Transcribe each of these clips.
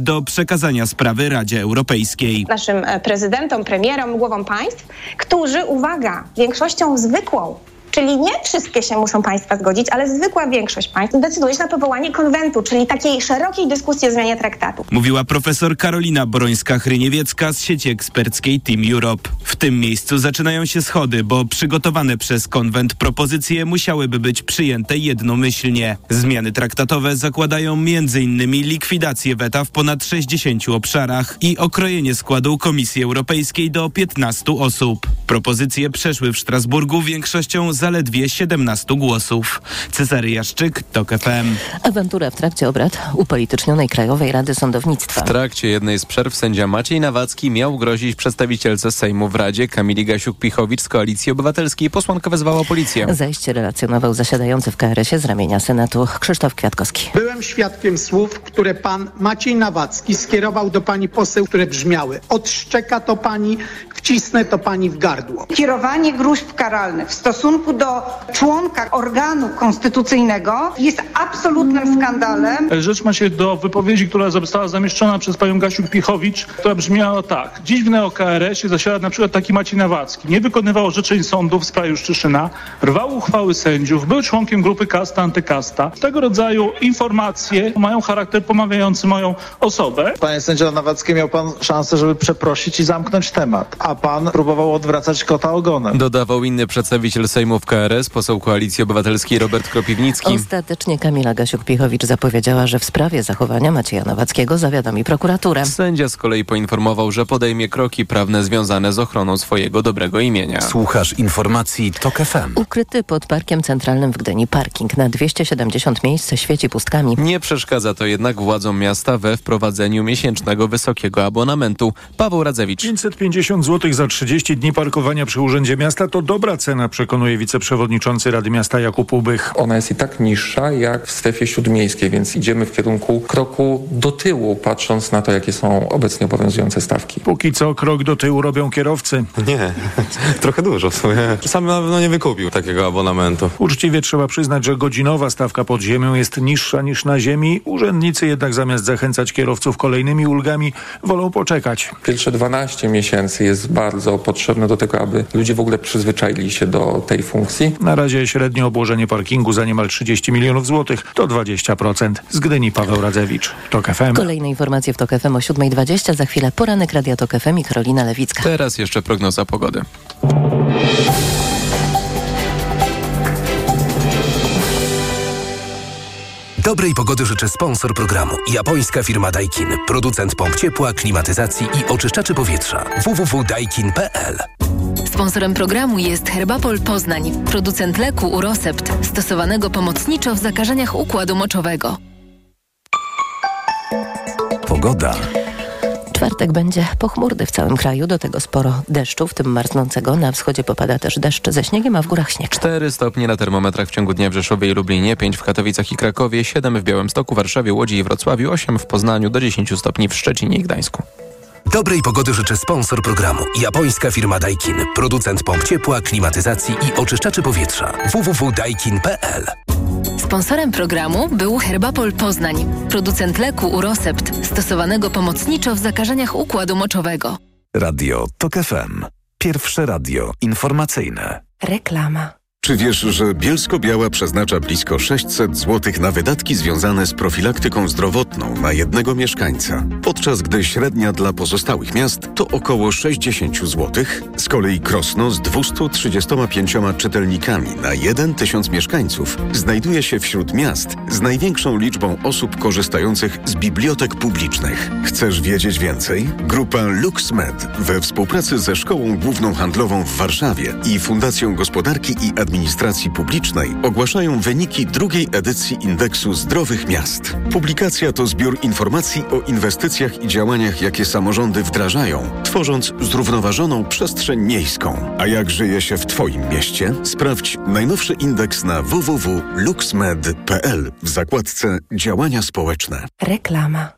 do przekazania sprawy Radzie Europejskiej. Naszym e, prezydentom, premierom, głowom państw, którzy, uwaga, większością zwykłą Czyli nie wszystkie się muszą państwa zgodzić, ale zwykła większość państw decyduje się na powołanie konwentu, czyli takiej szerokiej dyskusji o zmianie traktatu. Mówiła profesor Karolina Borońska-Hryniewiecka z sieci eksperckiej Team Europe. W tym miejscu zaczynają się schody, bo przygotowane przez konwent propozycje musiałyby być przyjęte jednomyślnie. Zmiany traktatowe zakładają m.in. likwidację weta w ponad 60 obszarach i okrojenie składu Komisji Europejskiej do 15 osób. Propozycje przeszły w Strasburgu większością zaledwie 17 głosów. Cezary Jaszczyk, TOK FM. Awantura w trakcie obrad upolitycznionej Krajowej Rady Sądownictwa. W trakcie jednej z przerw sędzia Maciej Nawacki miał grozić przedstawicielce Sejmu w Radzie Kamili Gasiuk-Pichowicz z Koalicji Obywatelskiej. Posłanka wezwała policję. Zajście relacjonował zasiadający w KRS-ie z ramienia Senatu Krzysztof Kwiatkowski. Byłem świadkiem słów, które pan Maciej Nawacki skierował do pani poseł, które brzmiały odszczeka to pani, wcisnę to pani w gardło. Kierowanie gruźb karalnych w stosunku do członka organu konstytucyjnego jest absolutnym skandalem. Rzecz ma się do wypowiedzi, która została zamieszczona przez panią Gasiuk-Pichowicz, która brzmiała tak. Dziś w NeoKRS-ie zasiada na przykład taki Maciej Nawacki. Nie wykonywał orzeczeń sądów w sprawie Szczyszyna, rwał uchwały sędziów, był członkiem grupy kasta, antykasta. Tego rodzaju informacje mają charakter pomawiający moją osobę. Panie sędzio Nawacki, miał pan szansę, żeby przeprosić i zamknąć temat, a pan próbował odwracać kota ogonem. Dodawał inny przedstawiciel Sejmu w KRS, poseł Koalicji Obywatelskiej Robert Kropiwnicki. Ostatecznie Kamila Gasiuk-Pichowicz zapowiedziała, że w sprawie zachowania Macieja Nawackiego zawiadomi prokuraturę. Sędzia z kolei poinformował, że podejmie kroki prawne związane z ochroną swojego dobrego imienia. Słuchasz informacji TOK FM. Ukryty pod Parkiem Centralnym w Gdyni parking na 270 miejsc świeci pustkami. Nie przeszkadza to jednak władzom miasta we wprowadzeniu miesięcznego wysokiego abonamentu. Paweł Radzewicz. 550 zł za 30 dni parkowania przy Urzędzie Miasta to dobra cena, przekonuje wiceprzewodniczący Rady Miasta Jakub Ubych. Ona jest i tak niższa jak w strefie śródmiejskiej, więc idziemy w kierunku kroku do tyłu, patrząc na to, jakie są obecnie obowiązujące stawki. Póki co krok do tyłu robią kierowcy. Nie, trochę dużo w sumie. Sam na pewno nie wykupił takiego abonamentu. Uczciwie trzeba przyznać, że godzinowa stawka pod ziemią jest niższa niż na ziemi. Urzędnicy jednak zamiast zachęcać kierowców kolejnymi ulgami, wolą poczekać. Pierwsze 12 miesięcy jest bardzo potrzebne do tego, aby ludzie w ogóle przyzwyczaili się do tej funkcji. Na razie średnie obłożenie parkingu za niemal 30 milionów złotych to 20%. Z Gdyni Paweł Radzewicz, TOK FM. Kolejne informacje w TOK FM o 7.20. Za chwilę poranek Radia TOK FM i Karolina Lewicka. Teraz jeszcze prognoza pogody. Dobrej pogody życzę sponsor programu. Japońska firma Daikin. Producent pomp ciepła, klimatyzacji i oczyszczaczy powietrza. www.daikin.pl Sponsorem programu jest Herbapol Poznań, producent leku Urosept, stosowanego pomocniczo w zakażeniach układu moczowego. Pogoda. Czwartek będzie pochmurny w całym kraju, do tego sporo deszczu, w tym marznącego. Na wschodzie popada też deszcz ze śniegiem, a w górach śnieg. 4 stopnie na termometrach w ciągu dnia w Rzeszowie i Lublinie, 5 w Katowicach i Krakowie, 7 w Białymstoku, Warszawie, Łodzi i Wrocławiu, 8 w Poznaniu, do 10 stopni w Szczecinie i Gdańsku. Dobrej pogody życzę sponsor programu. Japońska firma Daikin. Producent pomp ciepła, klimatyzacji i oczyszczaczy powietrza. www.daikin.pl Sponsorem programu był Herbapol Poznań, producent leku Urosept, stosowanego pomocniczo w zakażeniach układu moczowego. Radio TOK FM. Pierwsze radio informacyjne. Reklama. Czy wiesz, że Bielsko-Biała przeznacza blisko 600 zł na wydatki związane z profilaktyką zdrowotną na jednego mieszkańca, podczas gdy średnia dla pozostałych miast to około 60 zł? Z kolei Krosno z 235 czytelnikami na 1 tysiąc mieszkańców znajduje się wśród miast z największą liczbą osób korzystających z bibliotek publicznych. Chcesz wiedzieć więcej? Grupa LuxMed we współpracy ze Szkołą Główną Handlową w Warszawie i Fundacją Gospodarki i Administracji Administracji Publicznej ogłaszają wyniki drugiej edycji Indeksu Zdrowych Miast. Publikacja to zbiór informacji o inwestycjach i działaniach, jakie samorządy wdrażają, tworząc zrównoważoną przestrzeń miejską. A jak żyje się w Twoim mieście? Sprawdź najnowszy indeks na www.luxmed.pl w zakładce Działania społeczne. Reklama.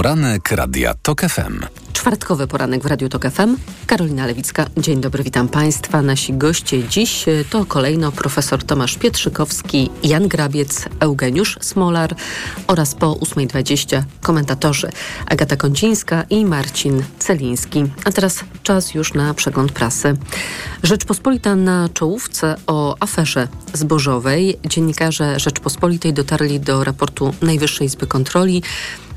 Poranek Radia TOK FM. Czwartkowy poranek w Radiu Tok FM. Karolina Lewicka. Dzień dobry, witam Państwa. Nasi goście dziś to kolejno profesor Tomasz Pietrzykowski, Jan Grabiec, Eugeniusz Smolar oraz po 8.20 komentatorzy Agata Kącińska i Marcin Celiński. A teraz czas już na przegląd prasy. Rzeczpospolita na czołówce o aferze zbożowej. Dziennikarze Rzeczpospolitej dotarli do raportu Najwyższej Izby Kontroli.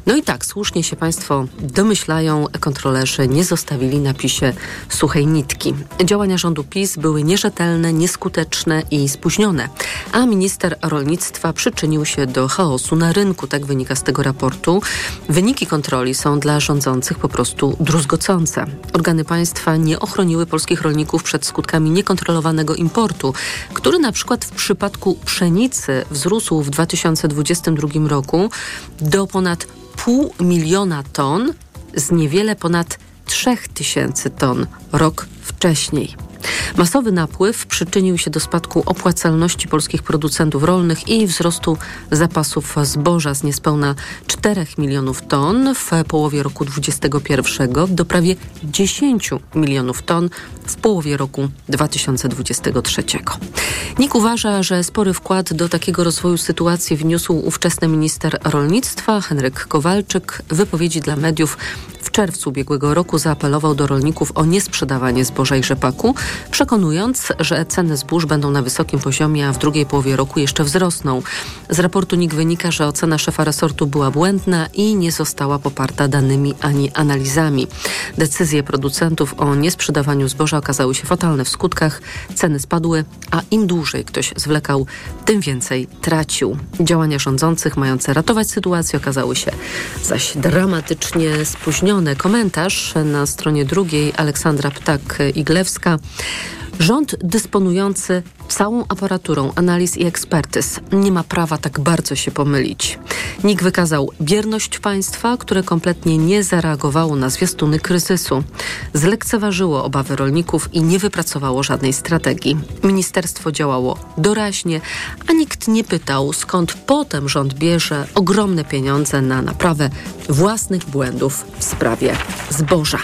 No i tak, słusznie się Państwo domyślają, kontrolerzy nie zostawili na PiSie suchej nitki. Działania rządu PiS były nierzetelne, nieskuteczne i spóźnione, a minister rolnictwa przyczynił się do chaosu na rynku, tak wynika z tego raportu. Wyniki kontroli są dla rządzących po prostu druzgocące. Organy państwa nie ochroniły polskich rolników przed skutkami niekontrolowanego importu, który na przykład w przypadku pszenicy wzrósł w 2022 roku do ponad pół miliona ton z niewiele ponad 3000 ton rok wcześniej. Masowy napływ przyczynił się do spadku opłacalności polskich producentów rolnych i wzrostu zapasów zboża z niespełna 4 milionów ton w połowie roku 2021 do prawie 10 milionów ton w połowie roku 2023. NIK uważa, że spory wkład do takiego rozwoju sytuacji wniósł ówczesny minister rolnictwa Henryk Kowalczyk. Wypowiedzi dla mediów w czerwcu ubiegłego roku zaapelował do rolników o niesprzedawanie zboża i rzepaku, przekonując, że ceny zbóż będą na wysokim poziomie, a w drugiej połowie roku jeszcze wzrosną. Z raportu NIK wynika, że ocena szefa resortu była błędna i nie została poparta danymi ani analizami. Decyzje producentów o niesprzedawaniu zboża okazały się fatalne w skutkach. Ceny spadły, a im dłużej ktoś zwlekał, tym więcej tracił. Działania rządzących mające ratować sytuację okazały się zaś dramatycznie spóźnione. Komentarz na stronie drugiej Aleksandra Ptak-Iglewska. Rząd dysponujący całą aparaturą analiz i ekspertyz nie ma prawa tak bardzo się pomylić. NIK wykazał bierność państwa, które kompletnie nie zareagowało na zwiastuny kryzysu. Zlekceważyło obawy rolników i nie wypracowało żadnej strategii. Ministerstwo działało doraźnie, a nikt nie pytał, skąd potem rząd bierze ogromne pieniądze na naprawę własnych błędów w sprawie zboża.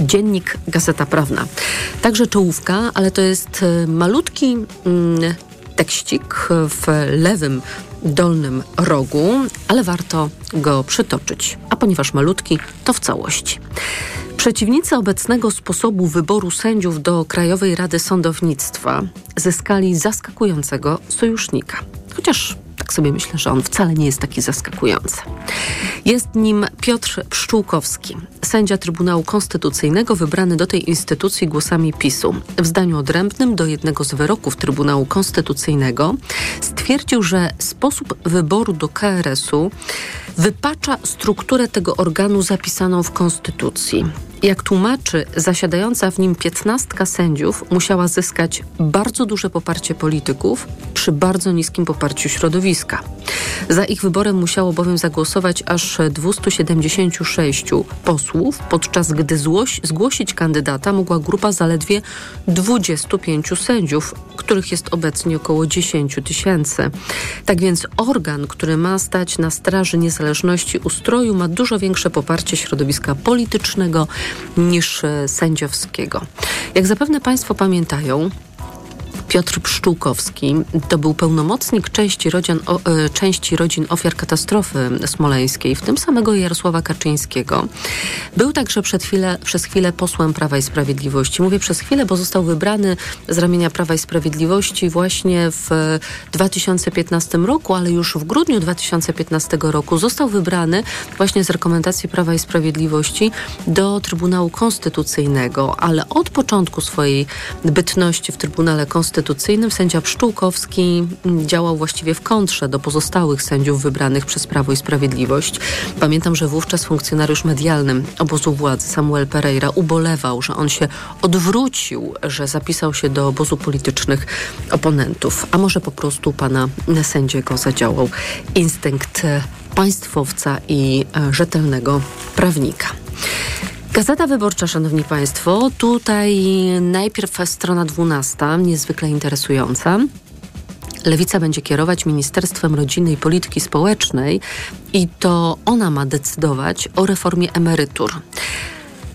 Dziennik Gazeta Prawna. Także czołówka, ale to jest e, malutki mm, tekścik w lewym dolnym rogu, ale warto go przytoczyć. A ponieważ malutki, to w całości. Przeciwnicy obecnego sposobu wyboru sędziów do Krajowej Rady Sądownictwa zyskali zaskakującego sojusznika. Chociaż tak sobie myślę, że on wcale nie jest taki zaskakujący. Jest nim Piotr Pszczółkowski, sędzia Trybunału Konstytucyjnego wybrany do tej instytucji głosami PiSu. W zdaniu odrębnym do jednego z wyroków Trybunału Konstytucyjnego stwierdził, że sposób wyboru do KRS-u wypacza strukturę tego organu zapisaną w Konstytucji. Jak tłumaczy, zasiadająca w nim piętnastka sędziów musiała zyskać bardzo duże poparcie polityków przy bardzo niskim poparciu środowiska. Za ich wyborem musiało bowiem zagłosować aż 276 posłów, podczas gdy złoś, zgłosić kandydata mogła grupa zaledwie 25 sędziów, których jest obecnie około 10 tysięcy. Tak więc organ, który ma stać na straży niezależności ustroju, ma dużo większe poparcie środowiska politycznego niż sędziowskiego. Jak zapewne Państwo pamiętają, Piotr Pszczółkowski to był pełnomocnik części rodzin, o, e, części rodzin ofiar katastrofy smoleńskiej, w tym samego Jarosława Kaczyńskiego. Był także przed chwilę, przez chwilę posłem Prawa i Sprawiedliwości. Mówię przez chwilę, bo został wybrany z ramienia Prawa i Sprawiedliwości właśnie w 2015 roku, ale już w grudniu 2015 roku został wybrany właśnie z rekomendacji Prawa i Sprawiedliwości do Trybunału Konstytucyjnego, ale od początku swojej bytności w Trybunale Konstytucyjnym Konstytucyjnym sędzia Pszczółkowski działał właściwie w kontrze do pozostałych sędziów wybranych przez Prawo i Sprawiedliwość. Pamiętam, że wówczas funkcjonariusz medialny obozu władzy Samuel Pereira ubolewał, że on się odwrócił, że zapisał się do obozu politycznych oponentów, a może po prostu pana sędziego zadziałał instynkt państwowca i rzetelnego prawnika. Gazeta Wyborcza, Szanowni Państwo. Tutaj najpierw strona 12, niezwykle interesująca. Lewica będzie kierować Ministerstwem Rodziny i Polityki Społecznej i to ona ma decydować o reformie emerytur.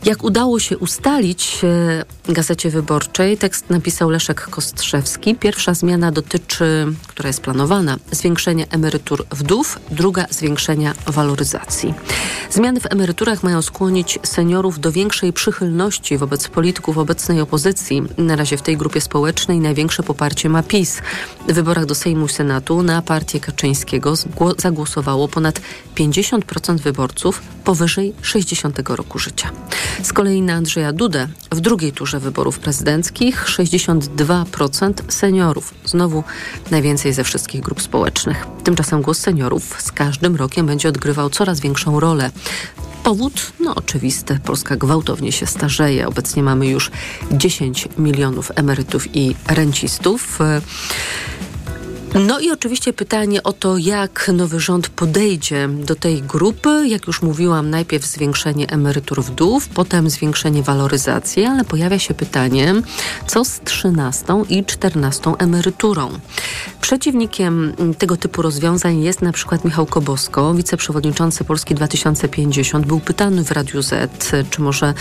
Jak udało się ustalić e, Gazecie Wyborczej, tekst napisał Leszek Kostrzewski. Pierwsza zmiana dotyczy, która jest planowana, zwiększenia emerytur wdów, druga zwiększenia waloryzacji. Zmiany w emeryturach mają skłonić seniorów do większej przychylności wobec polityków obecnej opozycji. Na razie w tej grupie społecznej największe poparcie ma PiS. W wyborach do Sejmu i Senatu na partię Kaczyńskiego zagłosowało ponad 50% wyborców powyżej 60 roku życia. Z kolei na Andrzeja Dudę w drugiej turze wyborów prezydenckich 62% seniorów. Znowu najwięcej ze wszystkich grup społecznych. Tymczasem głos seniorów z każdym rokiem będzie odgrywał coraz większą rolę. Powód? No oczywisty. Polska gwałtownie się starzeje. Obecnie mamy już 10 milionów emerytów i rencistów. No i oczywiście pytanie o to, jak nowy rząd podejdzie do tej grupy. Jak już mówiłam, najpierw zwiększenie emerytur wdów, potem zwiększenie waloryzacji, ale pojawia się pytanie, co z 13 i 14 emeryturą. Przeciwnikiem tego typu rozwiązań jest na przykład Michał Kobosko, wiceprzewodniczący Polski 2050. Był pytany w Radiu Z, czy może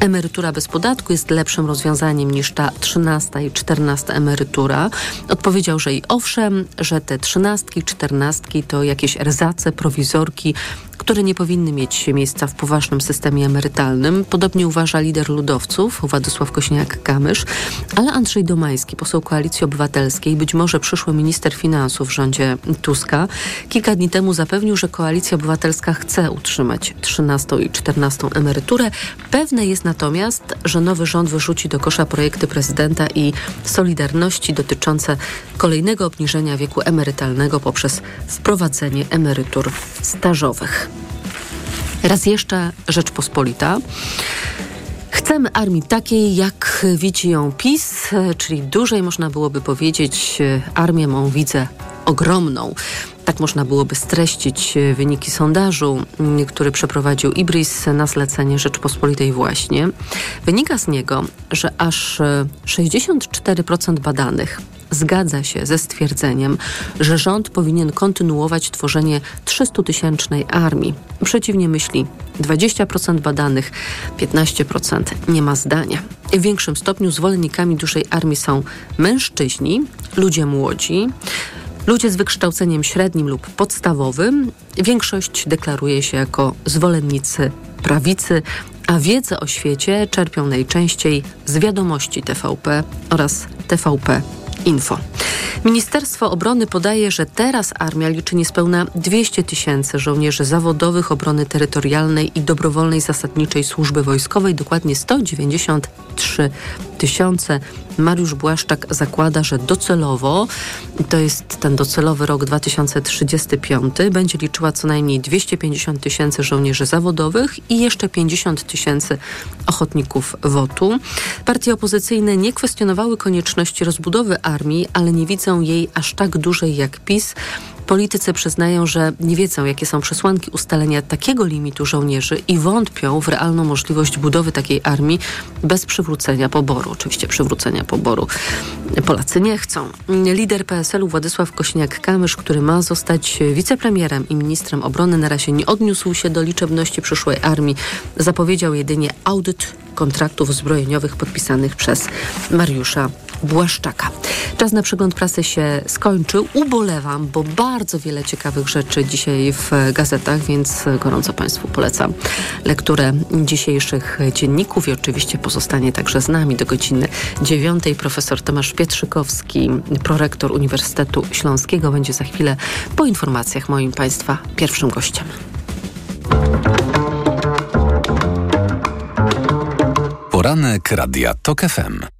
emerytura bez podatku jest lepszym rozwiązaniem niż ta 13 i 14 emerytura. Odpowiedział, że i owszem, że te trzynastki, czternastki to jakieś erzace, prowizorki, które nie powinny mieć miejsca w poważnym systemie emerytalnym. Podobnie uważa lider ludowców, Władysław Kośniak-Kamysz, ale Andrzej Domański, poseł Koalicji Obywatelskiej, być może przyszły minister finansów w rządzie Tuska, kilka dni temu zapewnił, że Koalicja Obywatelska chce utrzymać 13 i 14 emeryturę. Pewne jest natomiast, że nowy rząd wyrzuci do kosza projekty prezydenta i Solidarności dotyczące kolejnego obniżenia wieku emerytalnego poprzez wprowadzenie emerytur stażowych. Raz jeszcze Rzeczpospolita. Chcemy armii takiej, jak widzi ją PiS, czyli dużej można byłoby powiedzieć, armię mą widzę ogromną. Tak można byłoby streścić wyniki sondażu, który przeprowadził Ibris na zlecenie Rzeczpospolitej właśnie. Wynika z niego, że aż 64% badanych zgadza się ze stwierdzeniem, że rząd powinien kontynuować tworzenie 300-tysięcznej armii. Przeciwnie myśli 20% badanych, 15% nie ma zdania. W większym stopniu zwolennikami dużej armii są mężczyźni, ludzie młodzi, Ludzie z wykształceniem średnim lub podstawowym, większość deklaruje się jako zwolennicy prawicy, a wiedzę o świecie czerpią najczęściej z wiadomości TVP oraz TVP Info. Ministerstwo Obrony podaje, że teraz armia liczy niespełna 200 tysięcy żołnierzy zawodowych obrony terytorialnej i dobrowolnej zasadniczej służby wojskowej, dokładnie 193 tysiące. Mariusz Błaszczak zakłada, że docelowo, to jest ten docelowy rok 2035, będzie liczyła co najmniej 250 tysięcy żołnierzy zawodowych i jeszcze 50 tysięcy ochotników WOT-u. Partie opozycyjne nie kwestionowały konieczności rozbudowy armii, ale nie widzą jej aż tak dużej jak PiS. Politycy przyznają, że nie wiedzą, jakie są przesłanki ustalenia takiego limitu żołnierzy i wątpią w realną możliwość budowy takiej armii bez przywrócenia poboru. Oczywiście przywrócenia poboru Polacy nie chcą. Lider PSL-u Władysław Kośniak-Kamysz, który ma zostać wicepremierem i ministrem obrony, na razie nie odniósł się do liczebności przyszłej armii. Zapowiedział jedynie audyt kontraktów zbrojeniowych podpisanych przez Mariusza Błaszczaka. Czas na przegląd prasy się skończył. Ubolewam, bo bardzo wiele ciekawych rzeczy dzisiaj w gazetach, więc gorąco Państwu polecam lekturę dzisiejszych dzienników i oczywiście pozostanie także z nami do godziny dziewiątej. Profesor Tomasz Pietrzykowski, prorektor Uniwersytetu Śląskiego, będzie za chwilę po informacjach moim Państwa pierwszym gościem. Poranek Radia TOK FM.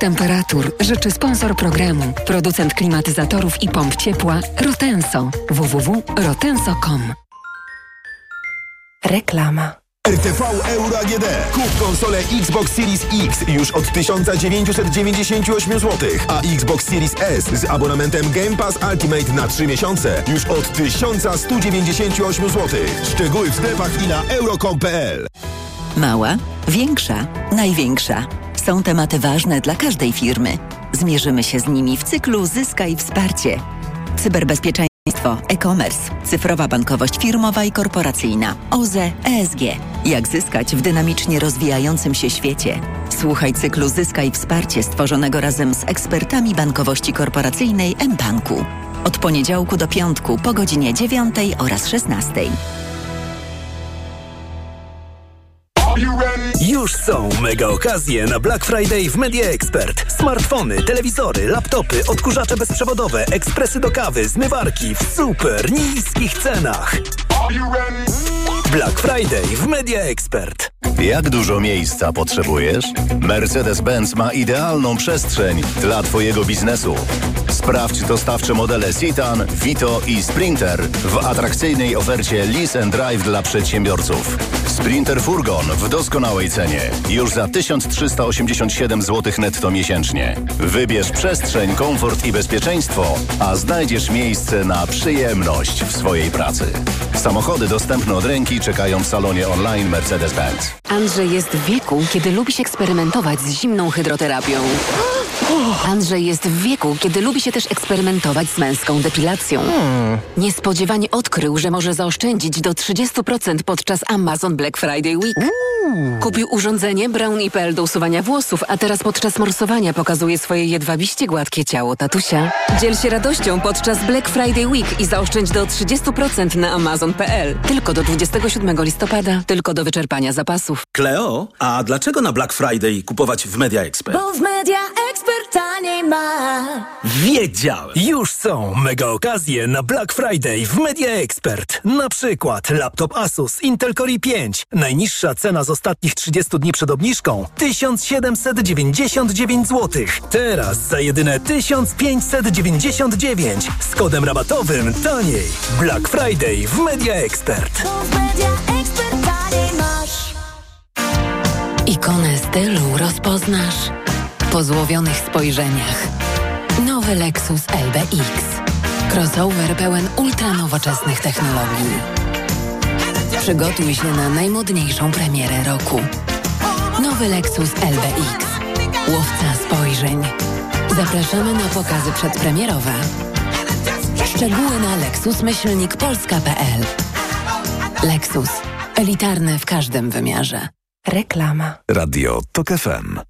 Temperatur życzy sponsor programu, producent klimatyzatorów i pomp ciepła Rotenso www.rotenso.com. Reklama. RTV Euro AGD. Kup konsolę Xbox Series X już od 1998 zł, a Xbox Series S z abonamentem Game Pass Ultimate na 3 miesiące już od 1198 zł. Szczegóły w sklepach i na euro.com.pl. Mała, większa, największa. Są tematy ważne dla każdej firmy. Zmierzymy się z nimi w cyklu Zyskaj Wsparcie. Cyberbezpieczeństwo, e-commerce, cyfrowa bankowość firmowa i korporacyjna, OZE, ESG. Jak zyskać w dynamicznie rozwijającym się świecie? Słuchaj cyklu Zyskaj Wsparcie stworzonego razem z ekspertami bankowości korporacyjnej mBanku. Od poniedziałku do piątku po godzinie 9 oraz 16. Już są mega okazje na Black Friday w Media Expert. Smartfony, telewizory, laptopy, odkurzacze bezprzewodowe, ekspresy do kawy, zmywarki w super niskich cenach. Black Friday w Media Expert. Jak dużo miejsca potrzebujesz? Mercedes-Benz ma idealną przestrzeń dla Twojego biznesu. Sprawdź dostawcze modele Citan, Vito i Sprinter w atrakcyjnej ofercie Lease and Drive dla przedsiębiorców. Sprinter Furgon w doskonałej cenie. Już za 1387 zł netto miesięcznie. Wybierz przestrzeń, komfort i bezpieczeństwo, a znajdziesz miejsce na przyjemność w swojej pracy. Samochody dostępne od ręki czekają w salonie online Mercedes-Benz. Andrzej jest w wieku, kiedy lubi się eksperymentować z zimną hydroterapią. Andrzej jest w wieku, kiedy lubi się też eksperymentować z męską depilacją. Niespodziewanie odkrył, że może zaoszczędzić do 30% podczas Amazon Black Friday Week. Kupił urządzenie Brown IPL do usuwania włosów, a teraz podczas morsowania pokazuje swoje jedwabiście gładkie ciało tatusia. Dziel się radością podczas Black Friday Week i zaoszczędź do 30% na amazon.pl. Tylko do 27 listopada, tylko do wyczerpania zapasów. Kleo, a dlaczego na Black Friday kupować w Media Expert? Bo w Media Expert taniej ma. Wiedziałem! Już są mega okazje na Black Friday w Media Expert. Na przykład laptop Asus Intel Core i5. Najniższa cena z ostatnich 30 dni przed obniżką 1799 zł. Teraz za jedyne 1599 z kodem rabatowym taniej. Black Friday w Media Expert. Ikonę stylu rozpoznasz po złowionych spojrzeniach. Nowy Lexus LBX. Crossover pełen ultranowoczesnych technologii. Przygotuj się na najmodniejszą premierę roku. Nowy Lexus LBX. Łowca spojrzeń. Zapraszamy na pokazy przedpremierowe. Szczegóły na lexusmyślnikpolska.pl Lexus. Elitarny w każdym wymiarze. Reklama. Radio TOK FM.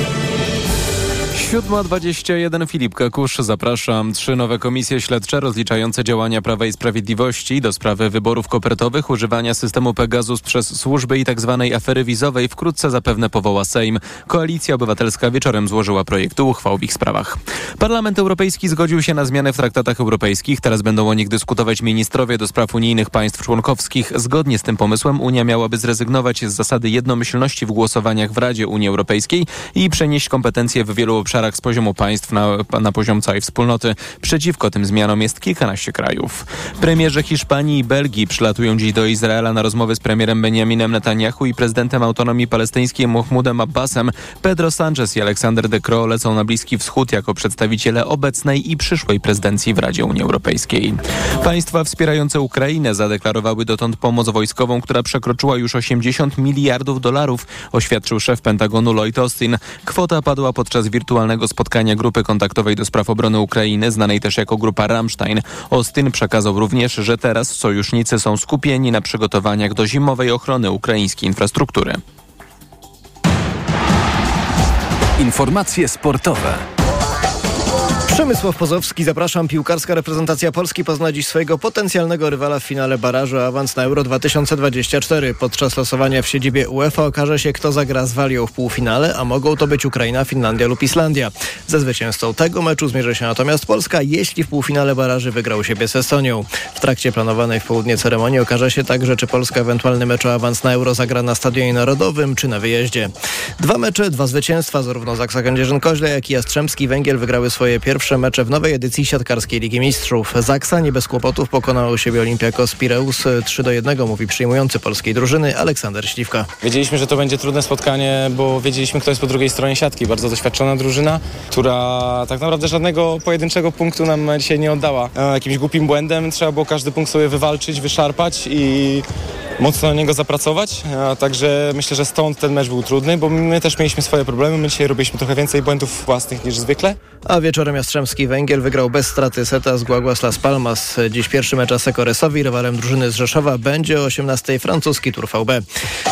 7.21 Filip Kakusz, zapraszam. Trzy nowe komisje śledcze rozliczające działania Prawa i Sprawiedliwości do sprawy wyborów kopertowych, używania systemu Pegasus przez służby i tzw. Tak afery wizowej wkrótce zapewne powoła Sejm. Koalicja Obywatelska wieczorem złożyła projekty uchwał w ich sprawach. Parlament Europejski zgodził się na zmiany w traktatach europejskich. Teraz będą o nich dyskutować ministrowie do spraw unijnych państw członkowskich. Zgodnie z tym pomysłem Unia miałaby zrezygnować z zasady jednomyślności w głosowaniach w Radzie Unii Europejskiej i przenieść kompetencje w wielu obszarach z poziomu państw na, na poziom całej wspólnoty. Przeciwko tym zmianom jest kilkanaście krajów. Premierzy Hiszpanii i Belgii przylatują dziś do Izraela na rozmowy z premierem Benjaminem Netanyahu i prezydentem autonomii palestyńskiej Mahmoudem Abbasem. Pedro Sanchez i Aleksander De Croo lecą na Bliski Wschód jako przedstawiciele obecnej i przyszłej prezydencji w Radzie Unii Europejskiej. Państwa wspierające Ukrainę zadeklarowały dotąd pomoc wojskową, która przekroczyła już 80 miliardów dolarów, oświadczył szef Pentagonu Lloyd Austin. Kwota padła podczas wirtualnego spotkania grupy kontaktowej do spraw obrony Ukrainy, znanej też jako grupa Rammstein. Austin przekazał również, że teraz sojusznicy są skupieni na przygotowaniach do zimowej ochrony ukraińskiej infrastruktury. Informacje sportowe. Przemysław Pozowski, zapraszam. Piłkarska reprezentacja Polski pozna dziś swojego potencjalnego rywala w finale barażu awans na Euro 2024. Podczas losowania w siedzibie UEFA okaże się, kto zagra z Walią w półfinale, a mogą to być Ukraina, Finlandia lub Islandia. Ze zwycięzcą tego meczu zmierzy się natomiast Polska, jeśli w półfinale baraży wygra u siebie z Estonią. W trakcie planowanej w południe ceremonii okaże się także, czy Polska ewentualny mecz o awans na Euro zagra na Stadionie Narodowym, czy na wyjeździe. Dwa mecze, dwa zwycięstwa, zarówno Zaksa Kędzierzyn-Koźle, jak i Jastrzębski Węgiel wygrały swoje pierwsze pierwsze mecze w nowej edycji siatkarskiej Ligi Mistrzów. Zaksa nie bez kłopotów pokonał siebie Olympiakos Pireus 3 do 1, mówi przyjmujący polskiej drużyny Aleksander Śliwka. Wiedzieliśmy, że to będzie trudne spotkanie, bo wiedzieliśmy, kto jest po drugiej stronie siatki. Bardzo doświadczona drużyna, która tak naprawdę żadnego pojedynczego punktu nam dzisiaj nie oddała. E, Jakimś głupim błędem trzeba było każdy punkt sobie wywalczyć, wyszarpać i mocno na niego zapracować. A Także myślę, że stąd ten mecz był trudny, bo my też mieliśmy swoje problemy. My dzisiaj robiliśmy trochę więcej błędów własnych niż zwykle. A wieczorem Jastrzębski Węgiel wygrał bez straty seta z Guaguas Las Palmas. Dziś pierwszy mecz Asekoresowi. Rywalem drużyny z Rzeszowa będzie o 18 francuski Tour VB.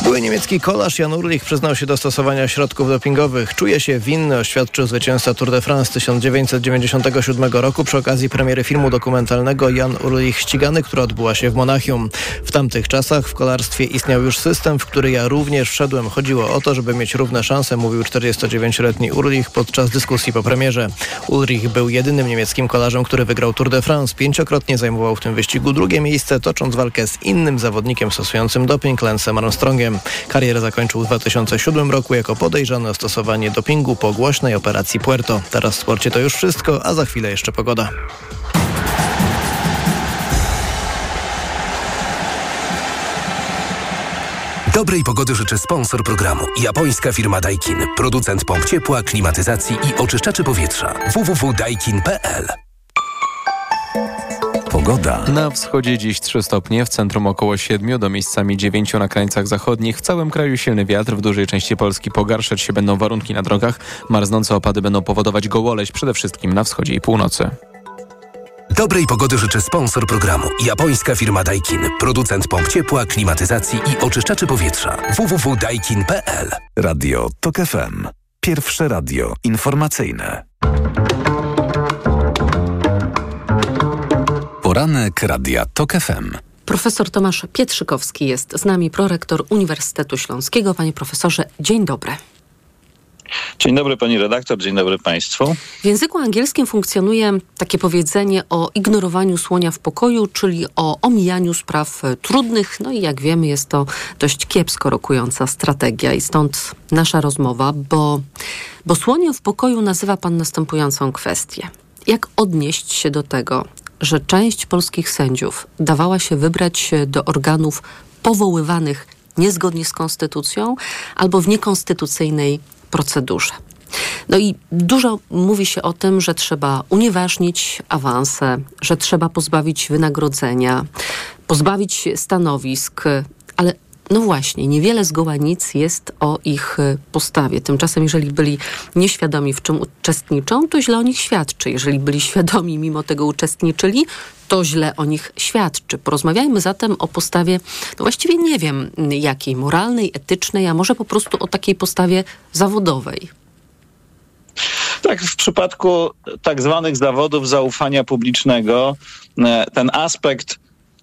Były niemiecki kolarz Jan Urlich przyznał się do stosowania środków dopingowych. Czuje się winny, oświadczył zwycięzca Tour de France 1997 roku przy okazji premiery filmu dokumentalnego Jan Urlich ścigany, która odbyła się w Monachium. W tamtych czasach w kolarstwie istniał już system, w który ja również wszedłem. Chodziło o to, żeby mieć równe szanse, mówił 49-letni Urlich podczas dyskusji po premierze. Ulrich był jedynym niemieckim kolarzem, który wygrał Tour de France. Pięciokrotnie zajmował w tym wyścigu drugie miejsce, tocząc walkę z innym zawodnikiem stosującym doping, Lensem Armstrongiem. Karierę zakończył w 2007 roku jako podejrzany o stosowanie dopingu po głośnej operacji Puerto. Teraz w sporcie to już wszystko, a za chwilę jeszcze pogoda. Dobrej pogody życzy sponsor programu. Japońska firma Daikin. Producent pomp ciepła, klimatyzacji i oczyszczaczy powietrza. www.daikin.pl Pogoda. Na wschodzie dziś 3 stopnie, w centrum około 7, do miejscami 9 na krańcach zachodnich. W całym kraju silny wiatr, w dużej części Polski pogarszać się będą warunki na drogach. Marznące opady będą powodować gołoleś, przede wszystkim na wschodzie i północy. Dobrej pogody życzy sponsor programu. Japońska firma Daikin. Producent pomp ciepła, klimatyzacji i oczyszczaczy powietrza. www.daikin.pl Radio TOK FM. Pierwsze radio informacyjne. Poranek Radia TOK FM. Profesor Tomasz Pietrzykowski jest z nami, prorektor Uniwersytetu Śląskiego. Panie profesorze, dzień dobry. Dzień dobry pani redaktor, dzień dobry państwu. W języku angielskim funkcjonuje takie powiedzenie o ignorowaniu słonia w pokoju, czyli o omijaniu spraw e, trudnych. No i jak wiemy, jest to dość kiepsko rokująca strategia i stąd nasza rozmowa, bo, bo w pokoju nazywa pan następującą kwestię. Jak odnieść się do tego, że część polskich sędziów dawała się wybrać do organów powoływanych niezgodnie z konstytucją albo w niekonstytucyjnej procedurze. No i dużo mówi się o tym, że trzeba unieważnić awanse, że trzeba pozbawić wynagrodzenia, pozbawić stanowisk, ale no właśnie, niewiele zgoła nic jest o ich postawie. Tymczasem, jeżeli byli nieświadomi, w czym uczestniczą, to źle o nich świadczy. Jeżeli byli świadomi, mimo tego uczestniczyli, to źle o nich świadczy. Porozmawiajmy zatem o postawie, no właściwie nie wiem jakiej, moralnej, etycznej, a może po prostu o takiej postawie zawodowej. Tak, w przypadku tak zwanych zawodów zaufania publicznego, e, ten aspekt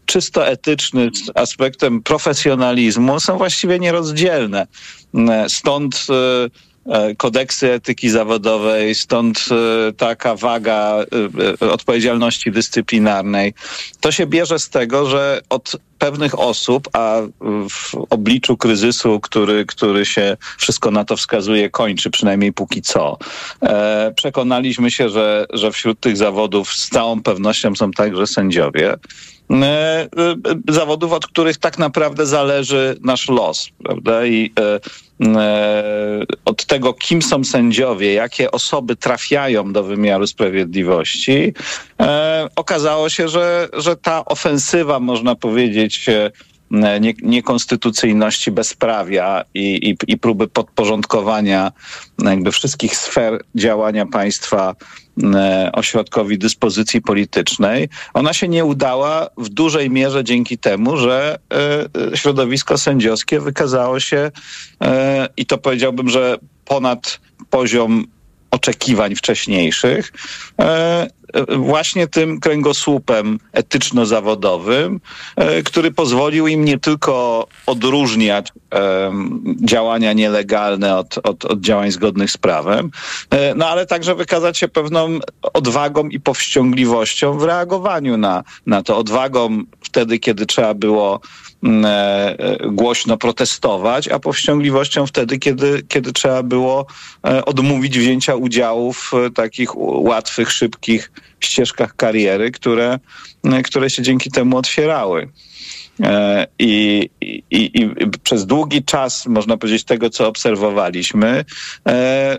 czysto etyczny z aspektem profesjonalizmu są właściwie nierozdzielne. E, Stąd e, kodeksy etyki zawodowej, stąd taka waga odpowiedzialności dyscyplinarnej. To się bierze z tego, że od pewnych osób, a w obliczu kryzysu, który, który się wszystko na to wskazuje, kończy, przynajmniej póki co, e, przekonaliśmy się, że, że wśród tych zawodów z całą pewnością są także sędziowie. E, e, zawodów, od których tak naprawdę zależy nasz los, prawda? I e, od tego, kim są sędziowie, jakie osoby trafiają do wymiaru sprawiedliwości, okazało się, że, że ta ofensywa, można powiedzieć, nie, niekonstytucyjności bezprawia i, i, i próby podporządkowania jakby wszystkich sfer działania państwa ośrodkowi dyspozycji politycznej, ona się nie udała w dużej mierze dzięki temu, że środowisko sędziowskie wykazało się i to powiedziałbym, że ponad poziom oczekiwań wcześniejszych, e, właśnie tym kręgosłupem etyczno-zawodowym, e, który pozwolił im nie tylko odróżniać działania nielegalne od, od, od działań zgodnych z prawem, e, no ale także wykazać się pewną odwagą i powściągliwością w reagowaniu na, na to. Odwagą wtedy, kiedy trzeba było mm, e, e, głośno protestować, a powściągliwością wtedy, kiedy, kiedy trzeba było e, odmówić wzięcia udziału w takich łatwych, szybkich ścieżkach kariery, które, które się dzięki temu otwierały. E, I, i, i, przez długi czas, można powiedzieć, tego, co obserwowaliśmy, e,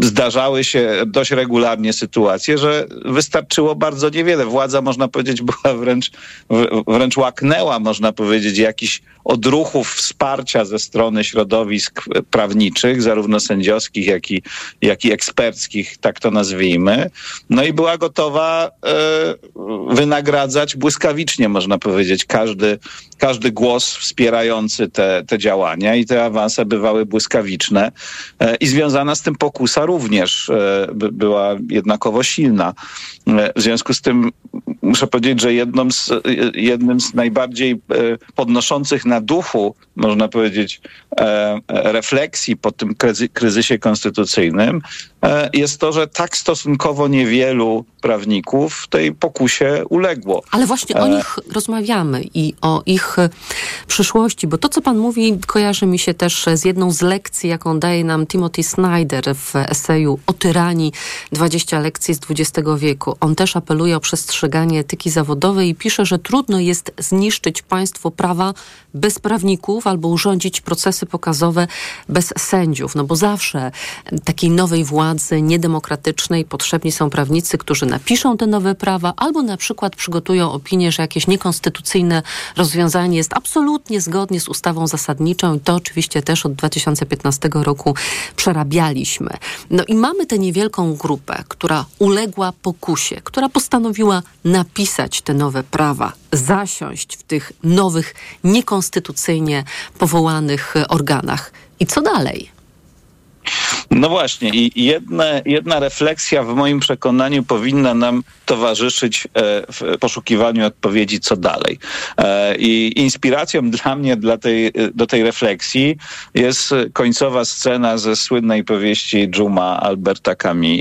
zdarzały się dość regularnie sytuacje, że wystarczyło bardzo niewiele. Władza, można powiedzieć, była wręcz, wręcz łaknęła, można powiedzieć, jakichś odruchów wsparcia ze strony środowisk prawniczych, zarówno sędziowskich, jak i, jak i eksperckich, tak to nazwijmy. No i była gotowa e, wynagradzać błyskawicznie, można powiedzieć, każdy, każdy głos wspierający te, te działania i te awanse bywały błyskawiczne. E, I związana z tym pokusa również by, była jednakowo silna. W związku z tym muszę powiedzieć, że jedną z, jednym z najbardziej podnoszących na duchu, można powiedzieć, e, e, refleksji po tym kryzy- kryzysie konstytucyjnym jest to, że tak stosunkowo niewielu prawników tej pokusie uległo. Ale właśnie o E, nich rozmawiamy i o ich e, przyszłości, bo to, co pan mówi, kojarzy mi się też z jedną z lekcji, jaką daje nam Timothy Snyder w eseju o tyranii 20 lekcji z XX wieku. On też apeluje o przestrzeganie etyki zawodowej i pisze, że trudno jest zniszczyć państwo prawa bez prawników albo urządzić procesy pokazowe bez sędziów, no bo zawsze takiej nowej władzy niedemokratycznej potrzebni są prawnicy, którzy napiszą te nowe prawa albo na przykład przygotują opinię, że jakieś niekonstytucyjne rozwiązanie jest absolutnie zgodnie z ustawą zasadniczą i to oczywiście też od 2015 roku przerabialiśmy. No i mamy tę niewielką grupę, która uległa pokusie, która postanowiła napisać te nowe prawa, zasiąść w tych nowych, niekonstytucyjnie powołanych e, organach. I co dalej? No właśnie, i jedne, jedna refleksja w moim przekonaniu powinna nam towarzyszyć e, w poszukiwaniu odpowiedzi, co dalej. E, I inspiracją dla mnie dla tej, do tej refleksji jest końcowa scena ze słynnej powieści Dżuma Alberta Camus,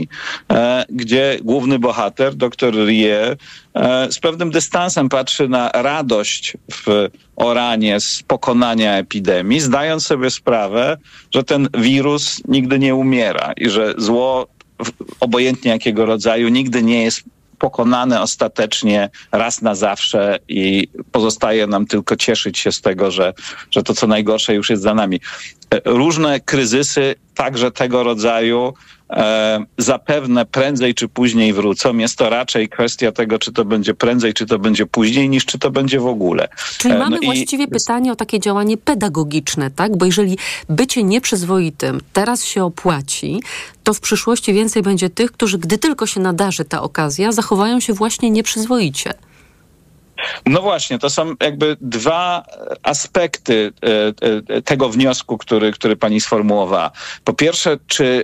e, gdzie główny bohater, dr Rie, e, z pewnym dystansem patrzy na radość w oranie z pokonania epidemii, zdając sobie sprawę, że ten wirus nigdy nie umiera i że zło, obojętnie jakiego rodzaju, nigdy nie jest pokonane ostatecznie raz na zawsze i pozostaje nam tylko cieszyć się z tego, że, że to co najgorsze już jest za nami. Różne kryzysy, także tego rodzaju, e, zapewne prędzej czy później wrócą. Jest to raczej kwestia tego, czy to będzie prędzej, czy to będzie później, niż czy to będzie w ogóle. Czyli E, mamy no i- właściwie pytanie o takie działanie pedagogiczne, tak? Bo jeżeli bycie nieprzyzwoitym teraz się opłaci, to w przyszłości więcej będzie tych, którzy, gdy tylko się nadarzy ta okazja, zachowają się właśnie nieprzyzwoicie. No właśnie, to są jakby dwa aspekty e, e, tego wniosku, który, który pani sformułowała. Po pierwsze, czy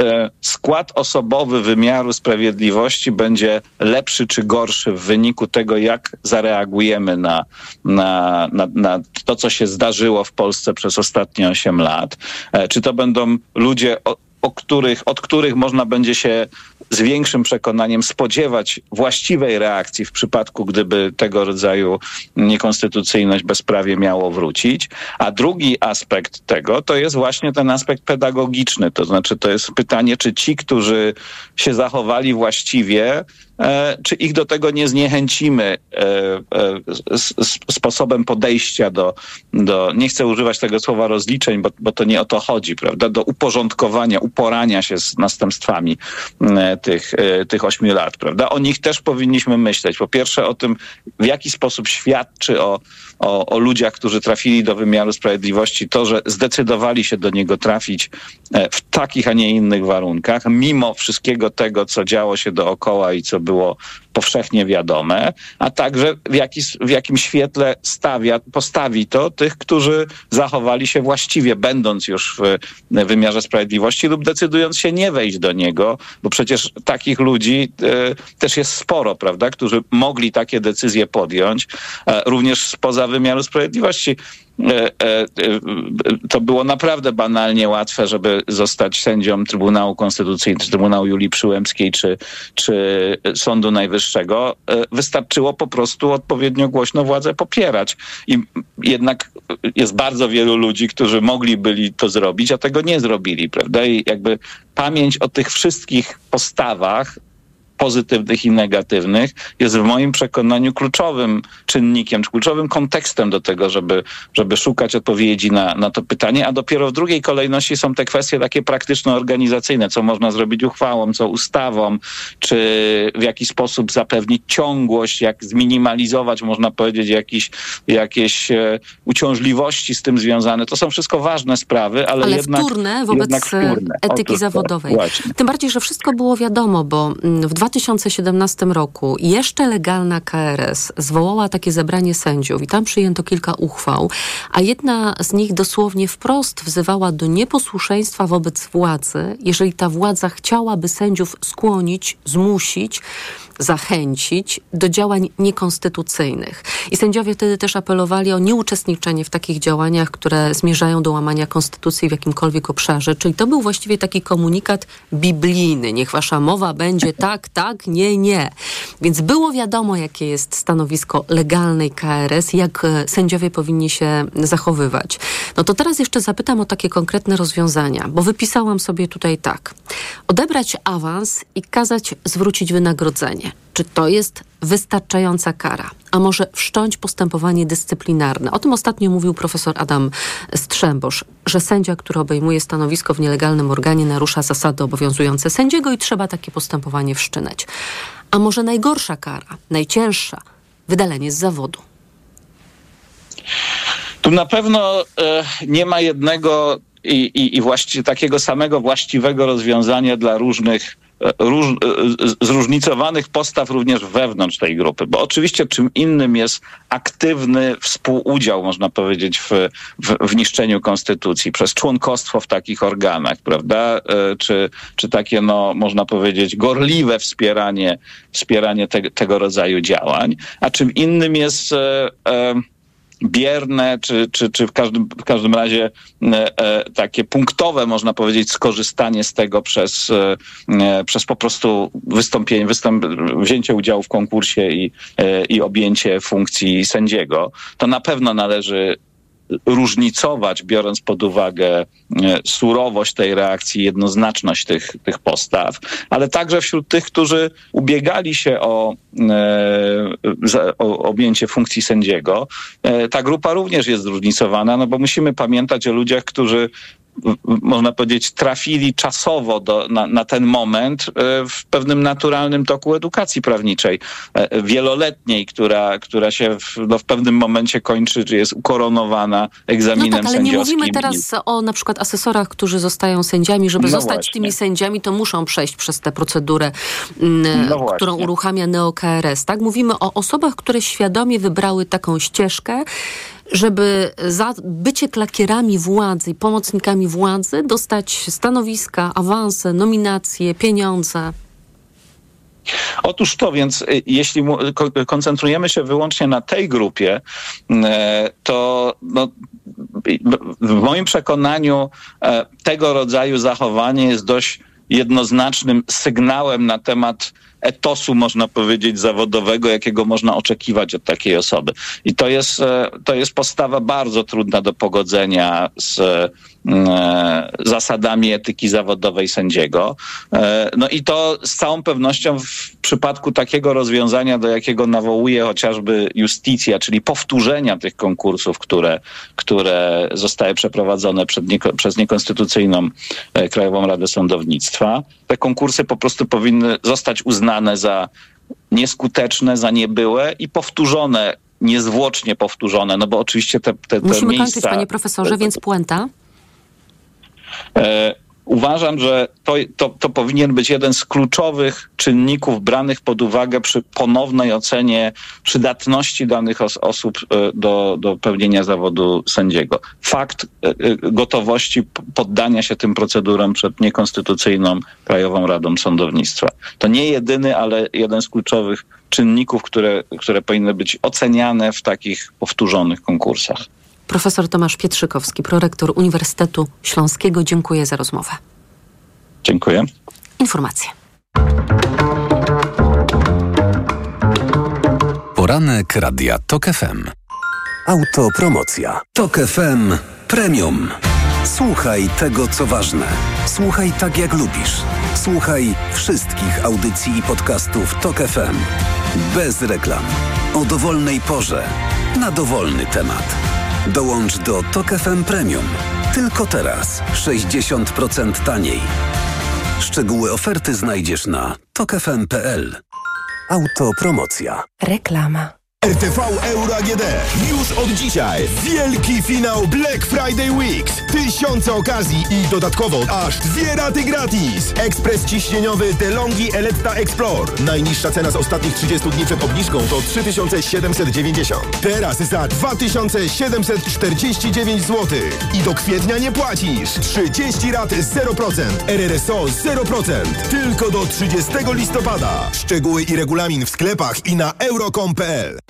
e, skład osobowy wymiaru sprawiedliwości będzie lepszy czy gorszy w wyniku tego, jak zareagujemy na, na, na, na to, co się zdarzyło w Polsce przez ostatnie 8 lat? E, Czy to będą ludzie, o, których, od których można będzie się z większym przekonaniem spodziewać właściwej reakcji w przypadku, gdyby tego rodzaju niekonstytucyjność, bezprawie miało wrócić. A drugi aspekt tego to jest właśnie ten aspekt pedagogiczny. To znaczy, to jest pytanie, czy ci, którzy się zachowali właściwie, czy ich do tego nie zniechęcimy e, e, sposobem podejścia do, do, nie chcę używać tego słowa rozliczeń, bo, bo to nie o to chodzi, prawda, do uporządkowania, uporania się z następstwami e, tych, e, tych ośmiu lat, prawda. O nich też powinniśmy myśleć. Po pierwsze o tym, w jaki sposób świadczy o, o, o ludziach, którzy trafili do wymiaru sprawiedliwości, to, że zdecydowali się do niego trafić e, w takich, a nie innych warunkach, mimo wszystkiego tego, co działo się dookoła i co było powszechnie wiadome, a także w, jaki, w jakim świetle stawia, postawi to tych, którzy zachowali się właściwie, będąc już w wymiarze sprawiedliwości lub decydując się nie wejść do niego, bo przecież takich ludzi e, też jest sporo, prawda, którzy mogli takie decyzje podjąć, e, również spoza wymiaru sprawiedliwości. E, e, e, to było naprawdę banalnie łatwe, żeby zostać sędzią Trybunału Konstytucyjnego, Trybunału Julii Przyłębskiej czy, czy Sądu Najwyższego. Wystarczyło po prostu odpowiednio głośno władzę popierać. I jednak jest bardzo wielu ludzi, którzy mogli byli to zrobić, a tego nie zrobili, prawda? I jakby pamięć o tych wszystkich postawach pozytywnych i negatywnych, jest w moim przekonaniu kluczowym czynnikiem, czy kluczowym kontekstem do tego, żeby, żeby szukać odpowiedzi na, na to pytanie, a dopiero w drugiej kolejności są te kwestie takie praktyczno-organizacyjne, co można zrobić uchwałą, co ustawą, czy w jaki sposób zapewnić ciągłość, jak zminimalizować, można powiedzieć, jakiś, jakieś e, uciążliwości z tym związane. To są wszystko ważne sprawy, ale, ale jednak, wtórne wobec jednak wtórne. etyki Otóż zawodowej. właśnie. Tym bardziej, że wszystko było wiadomo, bo mm, w 2017 roku jeszcze legalna KRS zwołała takie zebranie sędziów i tam przyjęto kilka uchwał, a jedna z nich dosłownie wprost wzywała do nieposłuszeństwa wobec władzy, jeżeli ta władza chciałaby sędziów skłonić, zmusić, zachęcić do działań niekonstytucyjnych. I sędziowie wtedy też apelowali o nieuczestniczenie w takich działaniach, które zmierzają do łamania konstytucji w jakimkolwiek obszarze. Czyli to był właściwie taki komunikat biblijny. Niech wasza mowa będzie tak, tak, nie, nie. Więc było wiadomo, jakie jest stanowisko legalnej KRS, jak e, sędziowie powinni się zachowywać. No to teraz jeszcze zapytam o takie konkretne rozwiązania, bo wypisałam sobie tutaj tak. Odebrać awans i kazać zwrócić wynagrodzenie. Czy to jest wystarczająca kara? A może wszcząć postępowanie dyscyplinarne? O tym ostatnio mówił profesor Adam Strzembosz, że sędzia, który obejmuje stanowisko w nielegalnym organie, narusza zasady obowiązujące sędziego i trzeba takie postępowanie wszczynać. A może najgorsza kara, najcięższa, wydalenie z zawodu? Tu na pewno e, nie ma jednego i, i, i takiego samego właściwego rozwiązania dla różnych róż, e, zróżnicowanych postaw również wewnątrz tej grupy, bo oczywiście czym innym jest aktywny współudział, można powiedzieć, w, w, w niszczeniu konstytucji przez członkostwo w takich organach, prawda, E, czy, czy takie, no, można powiedzieć, gorliwe wspieranie, wspieranie te, tego rodzaju działań, a czym innym jest e, e, bierne, czy, czy, czy w, każdym, w każdym razie e, e, takie punktowe, można powiedzieć, skorzystanie z tego przez, e, przez po prostu wystąpienie, wystąp, wzięcie udziału w konkursie i, i objęcie funkcji sędziego, to na pewno należy różnicować, biorąc pod uwagę e, surowość tej reakcji, jednoznaczność tych, tych postaw, ale także wśród tych, którzy ubiegali się o, e, o objęcie funkcji sędziego, e, ta grupa również jest zróżnicowana, no bo musimy pamiętać o ludziach, którzy można powiedzieć, trafili czasowo do, na, na ten moment e, w pewnym naturalnym toku edukacji prawniczej, e, wieloletniej, która, która się w, no, w pewnym momencie kończy, czy jest ukoronowana No egzaminem tak, ale nie sędziowskim. mówimy teraz o na przykład asesorach, którzy zostają sędziami. Żeby No zostać właśnie. tymi sędziami, to muszą przejść przez tę procedurę, mm, No właśnie. którą uruchamia NeoKRS. Tak? Mówimy o osobach, które świadomie wybrały taką ścieżkę, żeby za bycie klakierami władzy i pomocnikami władzy dostać stanowiska, awanse, nominacje, pieniądze. Otóż to, więc y, jeśli koncentrujemy się wyłącznie na tej grupie, e, to no, y, w moim przekonaniu e, tego rodzaju zachowanie jest dość jednoznacznym sygnałem na temat etosu, można powiedzieć, zawodowego, jakiego można oczekiwać od takiej osoby. I to jest, e, to jest postawa bardzo trudna do pogodzenia z e, zasadami etyki zawodowej sędziego. E, No i to z całą pewnością w przypadku takiego rozwiązania, do jakiego nawołuje chociażby justicja, czyli powtórzenia tych konkursów, które, które zostały przeprowadzone nieko, przez niekonstytucyjną Krajową Radę Sądownictwa. Te konkursy po prostu powinny zostać uznane za nieskuteczne, za niebyłe i powtórzone, niezwłocznie powtórzone, no bo oczywiście te, te, te Musimy miejsca... kończyć, panie profesorze, więc puenta. E, uważam, że to, to, to powinien być jeden z kluczowych czynników branych pod uwagę przy ponownej ocenie przydatności danych os osób e, do, do pełnienia zawodu sędziego. Fakt e, e, gotowości poddania się tym procedurom przed niekonstytucyjną Krajową Radą Sądownictwa. To nie jedyny, ale jeden z kluczowych czynników, które, które powinny być oceniane w takich powtórzonych konkursach. Profesor Tomasz Pietrzykowski, prorektor Uniwersytetu Śląskiego. Dziękuję za rozmowę. Dziękuję. Informacje. Poranek Radia TOK FM. Autopromocja. TOK FM Premium. Słuchaj tego, co ważne. Słuchaj tak, jak lubisz. Słuchaj wszystkich audycji i podcastów TOK FM. Bez reklam. O dowolnej porze. Na dowolny temat. Dołącz do TOK FM Premium. Tylko teraz. 60% taniej. Szczegóły oferty znajdziesz na tokefm.pl. Autopromocja. Reklama. RTV Euro AGD. Już od dzisiaj wielki finał Black Friday Weeks. Tysiące okazji i dodatkowo aż dwie raty gratis. Ekspres ciśnieniowy DeLonghi Eletta Explore. Najniższa cena z ostatnich 30 dni przed obniżką to 3790. Teraz za 2749 zł. I do kwietnia nie płacisz. 30 rat 0%. RRSO 0%. Tylko do 30 listopada. Szczegóły i regulamin w sklepach i na euro.com.pl.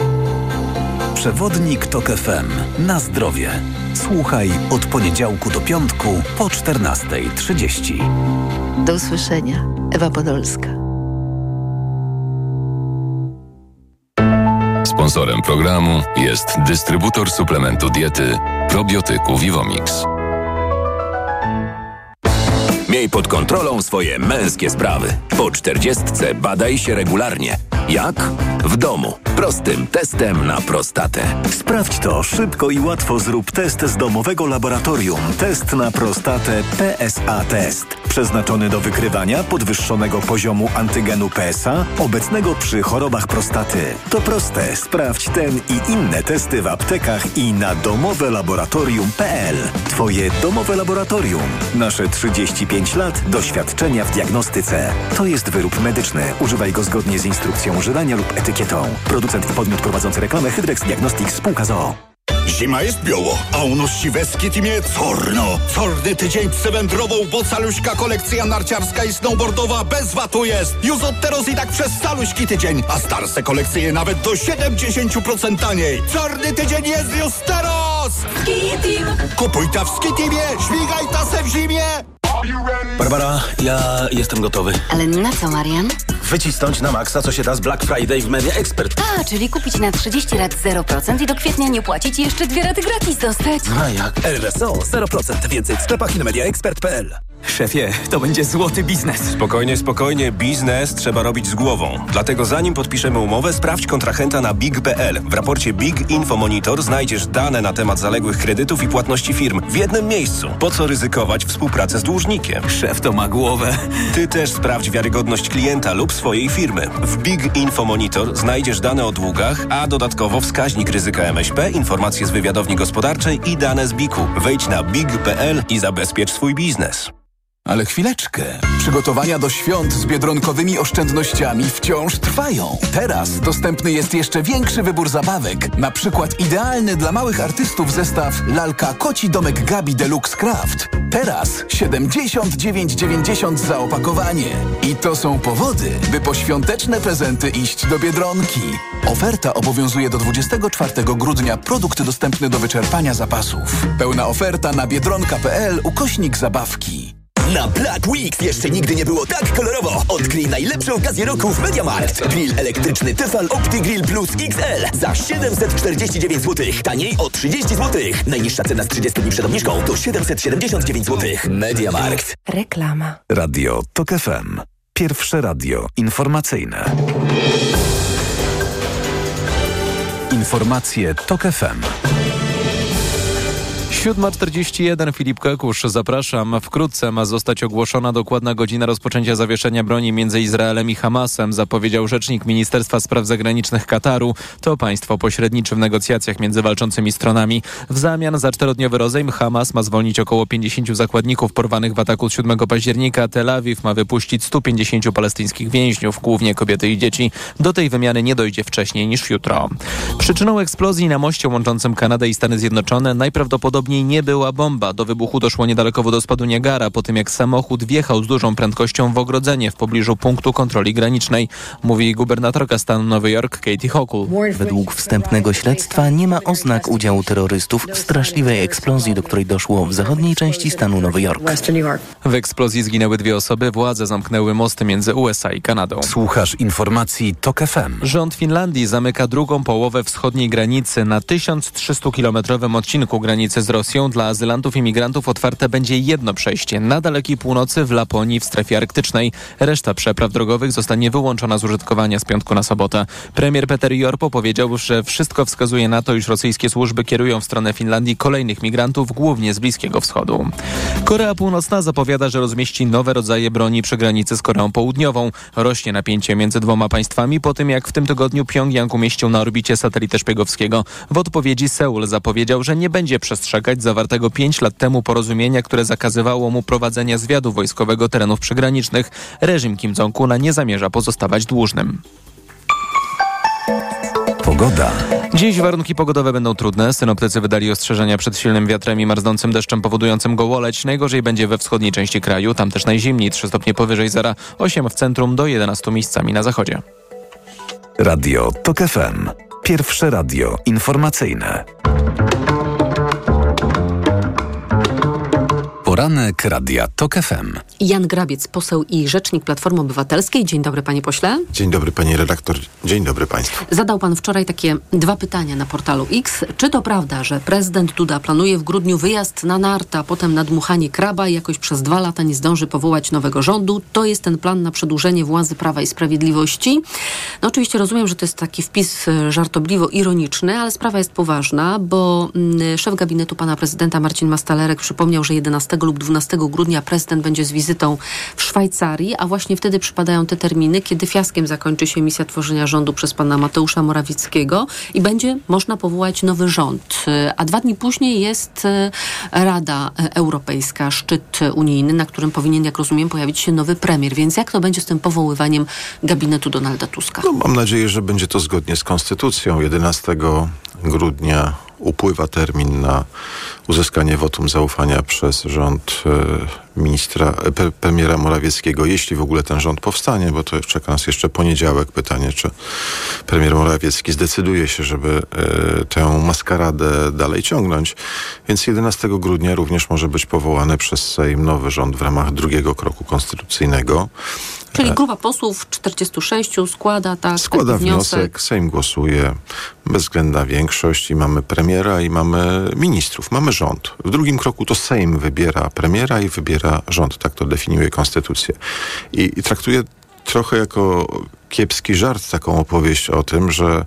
Przewodnik TOK FM. Na zdrowie. Słuchaj od poniedziałku do piątku po 14.30. Do usłyszenia. Ewa Podolska. Sponsorem programu jest dystrybutor suplementu diety probiotyku Vivomix. Miej pod kontrolą swoje męskie sprawy. Po czterdziestce badaj się regularnie. Jak? W domu. Prostym testem na prostatę. Sprawdź to szybko i łatwo. Zrób test z domowego laboratorium. Test na prostatę PSA Test. Przeznaczony do wykrywania podwyższonego poziomu antygenu PSA obecnego przy chorobach prostaty. To proste. Sprawdź ten i inne testy w aptekach i na domowelaboratorium.pl. Twoje domowe laboratorium. Nasze 35 lat doświadczenia w diagnostyce. To jest wyrób medyczny. Używaj go zgodnie z instrukcją używania lub etykietą. Producent i podmiot prowadzący reklamę Hydrex Diagnostics Spółka ZOO. Zima jest biało, a u nas siweski timie corno. Corny tydzień przewędrową, bo caluśka kolekcja narciarska i snowboardowa bez watu jest. Już od teraz i tak przez caluśki tydzień, a starsze kolekcje nawet do 70% taniej. Czarny tydzień jest już teraz! Skitim! Kupuj ta w Skitimie, śmigaj ta se w zimie! Barbara, ja jestem gotowy. Ale na co, Marian? Wycisnąć na maksa, co się da z Black Friday w Media Expert. A, czyli kupić na 30 lat 0% i do kwietnia nie płacić i jeszcze dwie raty gratis dostać. A jak? RSO 0%. Więcej w sklepach i na mediaexpert.pl. Szefie, to będzie złoty biznes. Spokojnie, spokojnie, biznes trzeba robić z głową. Dlatego zanim podpiszemy umowę, sprawdź kontrahenta na big.pl. W raporcie Big Info Monitor znajdziesz dane na temat zaległych kredytów i płatności firm w jednym miejscu. Po co ryzykować współpracę z dłużnikiem? Szef to ma głowę. Ty też sprawdź wiarygodność klienta lub swojej firmy. W Big Info Monitor znajdziesz dane o długach, a dodatkowo wskaźnik ryzyka MŚP, informacje z wywiadowni gospodarczej i dane z BIK-u. Wejdź na big.pl i zabezpiecz swój biznes. Ale chwileczkę. Przygotowania do świąt z biedronkowymi oszczędnościami wciąż trwają. Teraz dostępny jest jeszcze większy wybór zabawek. Na przykład idealny dla małych artystów zestaw Lalka Koci Domek Gabi Deluxe Craft. Teraz 79,90 za opakowanie. I to są powody, by po świąteczne prezenty iść do Biedronki. Oferta obowiązuje do 24 grudnia. Produkt dostępny do wyczerpania zapasów. Pełna oferta na biedronka.pl ukośnik zabawki. Na Black Weeks jeszcze nigdy nie było tak kolorowo. Odkryj najlepsze okazje roku w MediaMarkt. Grill elektryczny Tefal OptiGrill Plus XL za 749 zł. Taniej o 30 zł. Najniższa cena z 30 dni przed obniżką to 779 zł. MediaMarkt. Reklama. Radio TOK FM. Pierwsze radio informacyjne. Informacje TOK FM. 7.41 Filip Kakusz, zapraszam. Wkrótce ma zostać ogłoszona dokładna godzina rozpoczęcia zawieszenia broni między Izraelem i Hamasem, zapowiedział rzecznik Ministerstwa Spraw Zagranicznych Kataru. To państwo pośredniczy w negocjacjach między walczącymi stronami. W zamian za czterodniowy rozejm Hamas ma zwolnić około 50 zakładników porwanych w ataku z 7 października. Tel Awiw ma wypuścić 150 palestyńskich więźniów, głównie kobiety i dzieci. Do tej wymiany nie dojdzie wcześniej niż jutro. Przyczyną eksplozji na moście łączącym Kanadę i Stany Zjednoczone najprawdopodobniej nie była bomba. Do wybuchu doszło niedaleko wodospadu Niagara, po tym jak samochód wjechał z dużą prędkością w ogrodzenie w pobliżu punktu kontroli granicznej, mówi gubernatorka stanu Nowy Jork Katie Hochul. Według wstępnego śledztwa nie ma oznak udziału terrorystów w straszliwej eksplozji, do której doszło w zachodniej części stanu Nowy Jork. W eksplozji zginęły dwie osoby, władze zamknęły mosty między USA i Kanadą. Słuchasz informacji TOK FM. Rząd Finlandii zamyka drugą połowę wschodniej granicy. Na 1300-kilometrowym odcinku granicy z Rosją dla azylantów i migrantów otwarte będzie jedno przejście na dalekiej północy w Laponii w strefie arktycznej. Reszta przepraw drogowych zostanie wyłączona z użytkowania z piątku na sobotę. Premier Peter Jorpo powiedział, że wszystko wskazuje na to, iż rosyjskie służby kierują w stronę Finlandii kolejnych migrantów, głównie z Bliskiego Wschodu. Korea Północna zapowiada, że rozmieści nowe rodzaje broni przy granicy z Koreą Południową. Rośnie napięcie między dwoma państwami po tym, jak w tym tygodniu Pjongjang umieścił na orbicie satelitę szpiegowskiego. W odpowiedzi Seul zapowiedział, że nie będzie przestrzegać zawartego 5 lat temu porozumienia, które zakazywało mu prowadzenia zwiadu wojskowego terenów przygranicznych. Reżim Kim Jong-una nie zamierza pozostawać dłużnym. Pogoda. Dziś warunki pogodowe będą trudne. Synoptycy wydali ostrzeżenia przed silnym wiatrem i marznącym deszczem powodującym gołoleć. Najgorzej będzie we wschodniej części kraju. Tam też najzimniej 3 stopnie powyżej zera, 8 w centrum do 11 miejscami na zachodzie. Radio TOK FM. Pierwsze radio informacyjne. Poranek Radia TOK FM. Jan Grabiec, poseł i rzecznik Platformy Obywatelskiej. Dzień dobry, panie pośle. Dzień dobry, pani redaktor. Dzień dobry państwu. Zadał pan wczoraj takie dwa pytania na portalu X. Czy to prawda, że prezydent Duda planuje w grudniu wyjazd na narta, a potem nadmuchanie kraba i jakoś przez dwa lata nie zdąży powołać nowego rządu? To jest ten plan na przedłużenie władzy Prawa i Sprawiedliwości? No oczywiście rozumiem, że to jest taki wpis e, żartobliwo-ironiczny, ale sprawa jest poważna, bo mm, szef gabinetu pana prezydenta Marcin Mastalerek przypomniał, że 11 lub 12 grudnia prezydent będzie z wizytą w Szwajcarii, a właśnie wtedy przypadają te terminy, kiedy fiaskiem zakończy się misja tworzenia rządu przez pana Mateusza Morawieckiego i będzie można powołać nowy rząd. A dwa dni później jest e, Rada Europejska, szczyt unijny, na którym powinien, jak rozumiem, pojawić się nowy premier. Więc jak to będzie z tym powoływaniem gabinetu Donalda Tuska? No, mam nadzieję, że będzie to zgodnie z konstytucją. 11 grudnia upływa termin na uzyskanie wotum zaufania przez rząd e, ministra, e, pre, premiera Morawieckiego, jeśli w ogóle ten rząd powstanie, bo to czeka nas jeszcze poniedziałek. Pytanie, czy premier Morawiecki zdecyduje się, żeby e, tę maskaradę dalej ciągnąć. Więc 11 grudnia również może być powołany przez Sejm nowy rząd w ramach drugiego kroku konstytucyjnego. Czyli grupa posłów 46 składa tak Składa wniosek, wniosek. Sejm głosuje bezwzględna większość i mamy premiera i mamy ministrów, mamy rząd. W drugim kroku to Sejm wybiera premiera i wybiera rząd, tak to definiuje konstytucja. I, i traktuje trochę jako kiepski żart taką opowieść o tym, że,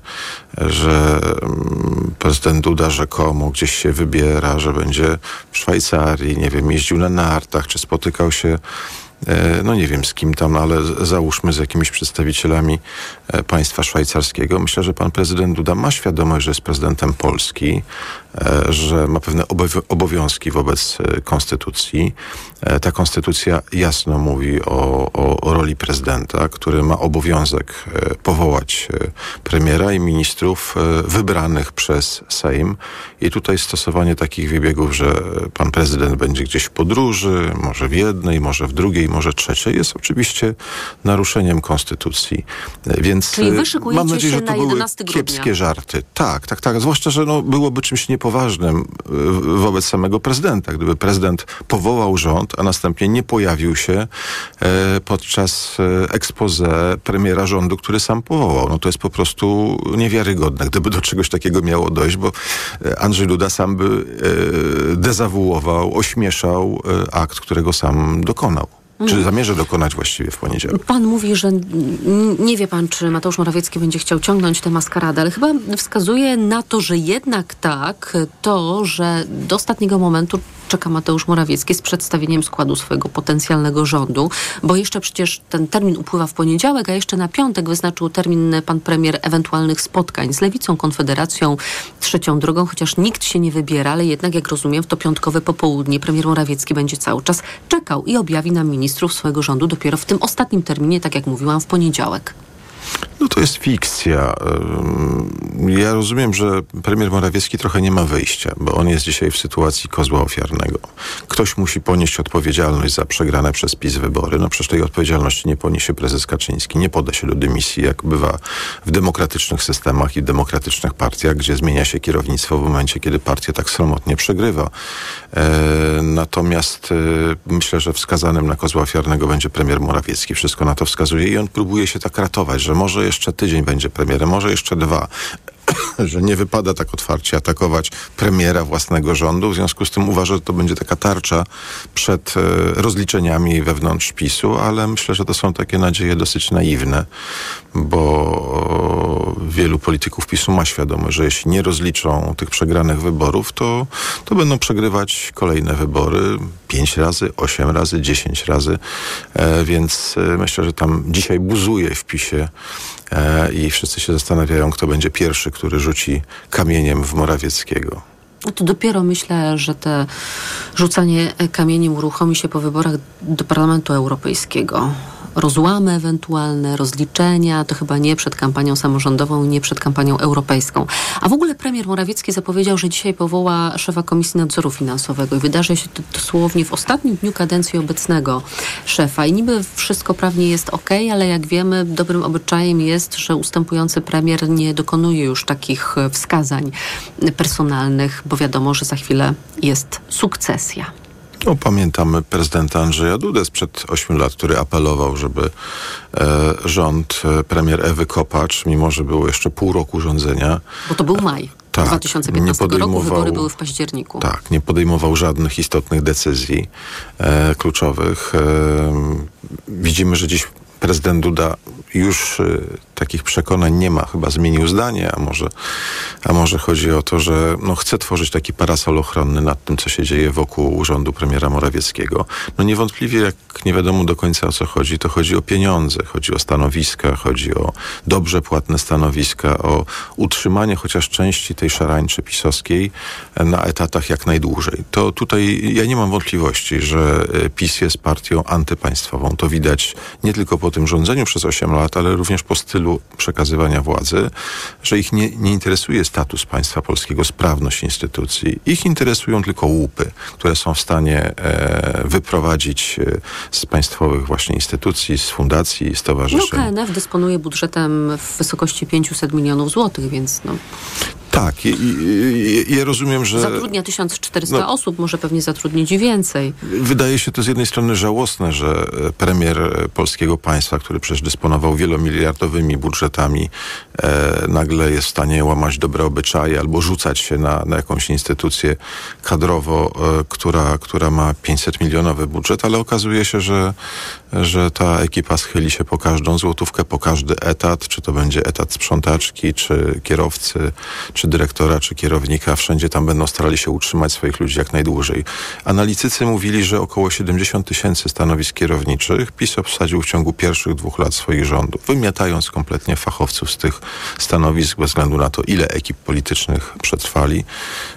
że mm, prezydent Duda rzekomo gdzieś się wybiera, że będzie w Szwajcarii, nie wiem, jeździł na nartach, czy spotykał się no nie wiem z kim tam, ale załóżmy z jakimiś przedstawicielami e, państwa szwajcarskiego. Myślę, że pan prezydent Duda ma świadomość, że jest prezydentem Polski, e, że ma pewne obowi- obowiązki wobec e, konstytucji. E, Ta konstytucja jasno mówi o, o, o roli prezydenta, który ma obowiązek e, powołać e, premiera i ministrów wybranych przez Sejm. I tutaj stosowanie takich wybiegów, że pan prezydent będzie gdzieś w podróży, może w jednej, może w drugiej, może trzeciej, jest oczywiście naruszeniem konstytucji. Więc Czyli wy mam nadzieję, że to na były 11 grudnia. kiepskie żarty. Tak, tak, tak. Zwłaszcza, że no, byłoby czymś niepoważnym wobec samego prezydenta. Gdyby prezydent powołał rząd, a następnie nie pojawił się e, podczas e, expose premiera rządu, który sam powołał. No to jest po prostu niewiarygodne, gdyby do czegoś takiego miało dojść, bo e, Andrzej Duda sam by dezawuował, ośmieszał akt, którego sam dokonał. Czy zamierza dokonać właściwie w poniedziałek? Pan mówi, że nie wie pan, czy Mateusz Morawiecki będzie chciał ciągnąć tę maskaradę, ale chyba wskazuje na to, że jednak tak, to, że do ostatniego momentu czeka Mateusz Morawiecki z przedstawieniem składu swojego potencjalnego rządu, bo jeszcze przecież ten termin upływa w poniedziałek, a jeszcze na piątek wyznaczył termin pan premier ewentualnych spotkań z Lewicą, Konfederacją, Trzecią Drogą, chociaż nikt się nie wybiera, ale jednak jak rozumiem w to piątkowe popołudnie premier Morawiecki będzie cały czas czekał i objawi nam ministrów swojego rządu dopiero w tym ostatnim terminie, tak jak mówiłam, w poniedziałek. No to jest fikcja. Ja rozumiem, że premier Morawiecki trochę nie ma wyjścia, bo on jest dzisiaj w sytuacji kozła ofiarnego. Ktoś musi ponieść odpowiedzialność za przegrane przez PiS wybory. No przecież tej odpowiedzialności nie poniesie prezes Kaczyński. Nie poda się do dymisji, jak bywa w demokratycznych systemach i w demokratycznych partiach, gdzie zmienia się kierownictwo w momencie, kiedy partia tak sromotnie przegrywa. E, natomiast e, myślę, że wskazanym na kozła ofiarnego będzie premier Morawiecki. Wszystko na to wskazuje i on próbuje się tak ratować, że może jeszcze tydzień będzie premierem, może jeszcze dwa że nie wypada tak otwarcie atakować premiera własnego rządu. W związku z tym uważa, że to będzie taka tarcza przed e, rozliczeniami wewnątrz PiSu, ale myślę, że to są takie nadzieje dosyć naiwne, bo wielu polityków PiSu ma świadomość, że jeśli nie rozliczą tych przegranych wyborów, to, to będą przegrywać kolejne wybory pięć razy, osiem razy, dziesięć razy, e, więc e, myślę, że tam dzisiaj buzuje w PiSie i wszyscy się zastanawiają, kto będzie pierwszy, który rzuci kamieniem w Morawieckiego. No to dopiero myślę, że te rzucanie kamieniem uruchomi się po wyborach do Parlamentu Europejskiego rozłamy ewentualne, rozliczenia, to chyba nie przed kampanią samorządową, nie przed kampanią europejską. A w ogóle premier Morawiecki zapowiedział, że dzisiaj powoła szefa Komisji Nadzoru Finansowego i wydarzy się to dosłownie w ostatnim dniu kadencji obecnego szefa. I niby wszystko prawnie jest ok, ale jak wiemy, dobrym obyczajem jest, że ustępujący premier nie dokonuje już takich wskazań personalnych, bo wiadomo, że za chwilę jest sukcesja. No, pamiętamy prezydenta Andrzeja Dudę sprzed 8 lat, który apelował, żeby e, rząd e, premier Ewy Kopacz, mimo że było jeszcze pół roku rządzenia. Bo to był maj. Tak, 2015 roku wybory były w październiku. Tak, nie podejmował żadnych istotnych decyzji e, kluczowych. E, widzimy, że dziś prezydent Duda już y, takich przekonań nie ma, chyba zmienił zdanie, a może, a może chodzi o to, że no, chce tworzyć taki parasol ochronny nad tym, co się dzieje wokół urzędu premiera Morawieckiego. No niewątpliwie, jak nie wiadomo do końca o co chodzi, to chodzi o pieniądze, chodzi o stanowiska, chodzi o dobrze płatne stanowiska, o utrzymanie chociaż części tej szarańczy pisowskiej na etatach jak najdłużej. To tutaj ja nie mam wątpliwości, że y, PiS jest partią antypaństwową. To widać nie tylko po tym rządzeniu przez 8 lat, ale również po stylu przekazywania władzy, że ich nie, nie interesuje status państwa polskiego, sprawność instytucji. Ich interesują tylko łupy, które są w stanie e, wyprowadzić e, z państwowych właśnie instytucji, z fundacji, stowarzyszeń. No KNF dysponuje budżetem w wysokości 500 milionów złotych, więc no... Tak, ja rozumiem, że... Zatrudnia 1400 no, osób, może pewnie zatrudnić i więcej. Wydaje się to z jednej strony żałosne, że premier polskiego państwa, który przecież dysponował wielomiliardowymi budżetami, e, nagle jest w stanie łamać dobre obyczaje albo rzucać się na, na jakąś instytucję kadrowo, e, która, która ma 500 milionowy budżet, ale okazuje się, że, że ta ekipa schyli się po każdą złotówkę, po każdy etat, czy to będzie etat sprzątaczki, czy kierowcy, czy dyrektora, czy kierownika. Wszędzie tam będą starali się utrzymać swoich ludzi jak najdłużej. Analitycy mówili, że około 70 tysięcy stanowisk kierowniczych PiS obsadził w ciągu pierwszych dwóch lat swoich rządów, wymiatając kompletnie fachowców z tych stanowisk bez względu na to, ile ekip politycznych przetrwali.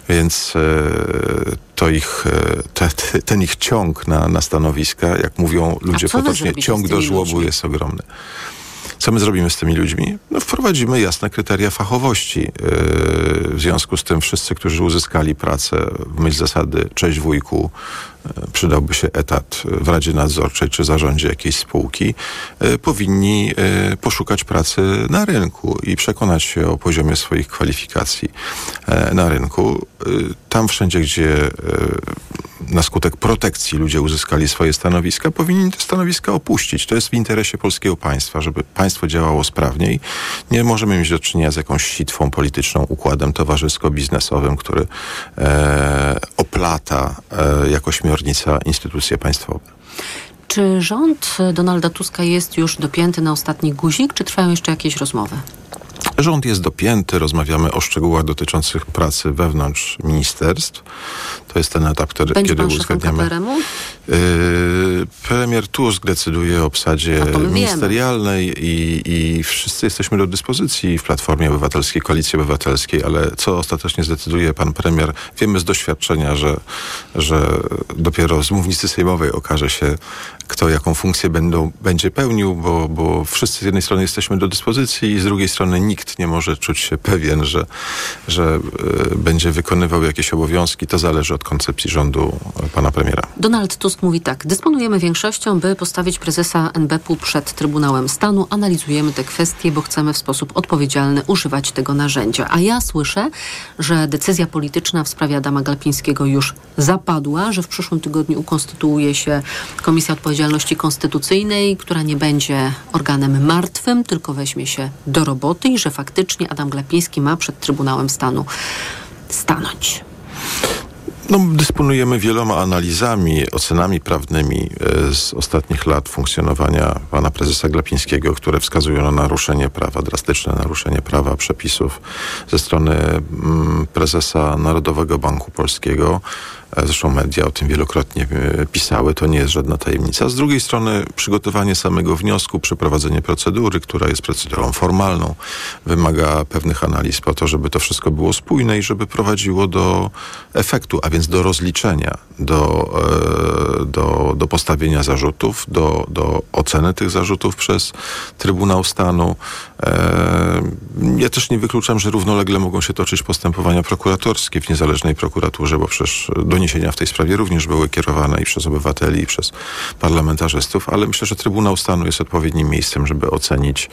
Więc e, to ich, e, te, ten ich ciąg na, na stanowiska, jak mówią ludzie potocznie, ciąg do żłobu ludźmi? jest ogromny. Co my zrobimy z tymi ludźmi? No, wprowadzimy jasne kryteria fachowości. Yy, w związku z tym wszyscy, którzy uzyskali pracę w myśl zasady cześć wujku, przydałby się etat w Radzie Nadzorczej czy zarządzie jakiejś spółki, e, powinni e, poszukać pracy na rynku i przekonać się o poziomie swoich kwalifikacji na rynku. Tam wszędzie, gdzie na skutek protekcji ludzie uzyskali swoje stanowiska, powinni te stanowiska opuścić. To jest w interesie polskiego państwa, żeby państwo działało sprawniej. Nie możemy mieć do czynienia z jakąś sitwą polityczną, układem towarzysko-biznesowym, który e, oplata e, jakoś ośmiornica instytucje państwowe. Czy rząd Donalda Tuska jest już dopięty na ostatni guzik, czy trwają jeszcze jakieś rozmowy? Rząd jest dopięty, rozmawiamy o szczegółach dotyczących pracy wewnątrz ministerstw. To jest ten etap, który, Będzie kiedy pan uzgadniamy. Yy, premier Tusk decyduje o obsadzie ministerialnej i, i wszyscy jesteśmy do dyspozycji w Platformie Obywatelskiej, Koalicji Obywatelskiej, ale co ostatecznie zdecyduje pan premier, wiemy z doświadczenia, że, że dopiero z mównicy sejmowej okaże się, kto jaką funkcję będą, będzie pełnił, bo, bo wszyscy z jednej strony jesteśmy do dyspozycji i z drugiej strony nikt nie może czuć się pewien, że, że e, będzie wykonywał jakieś obowiązki. To zależy od koncepcji rządu e, pana premiera. Donald Tusk mówi tak. Dysponujemy większością, by postawić prezesa NBP przed Trybunałem Stanu. Analizujemy te kwestie, bo chcemy w sposób odpowiedzialny używać tego narzędzia. A ja słyszę, że decyzja polityczna w sprawie Adama Galpińskiego już zapadła, że w przyszłym tygodniu ukonstytuuje się Komisja Odpowiedzialności Konstytucyjnej, która nie będzie organem martwym, tylko weźmie się do roboty i że faktycznie Adam Glapiński ma przed Trybunałem Stanu stanąć. No, dysponujemy wieloma analizami, ocenami prawnymi e, z ostatnich lat funkcjonowania pana prezesa Glapińskiego, które wskazują na naruszenie prawa, drastyczne naruszenie prawa, przepisów ze strony mm, prezesa Narodowego Banku Polskiego. E, Zresztą media o tym wielokrotnie e, pisały, to nie jest żadna tajemnica. Z drugiej strony przygotowanie samego wniosku, przeprowadzenie procedury, która jest procedurą formalną, wymaga pewnych analiz po to, żeby to wszystko było spójne i żeby prowadziło do efektu, a więc do rozliczenia, do, e, do, do postawienia zarzutów, do, do oceny tych zarzutów przez Trybunał Stanu. Ja też nie wykluczam, że równolegle mogą się toczyć postępowania prokuratorskie w niezależnej prokuraturze, bo przecież doniesienia w tej sprawie również były kierowane i przez obywateli, i przez parlamentarzystów, ale myślę, że Trybunał Stanu jest odpowiednim miejscem, żeby ocenić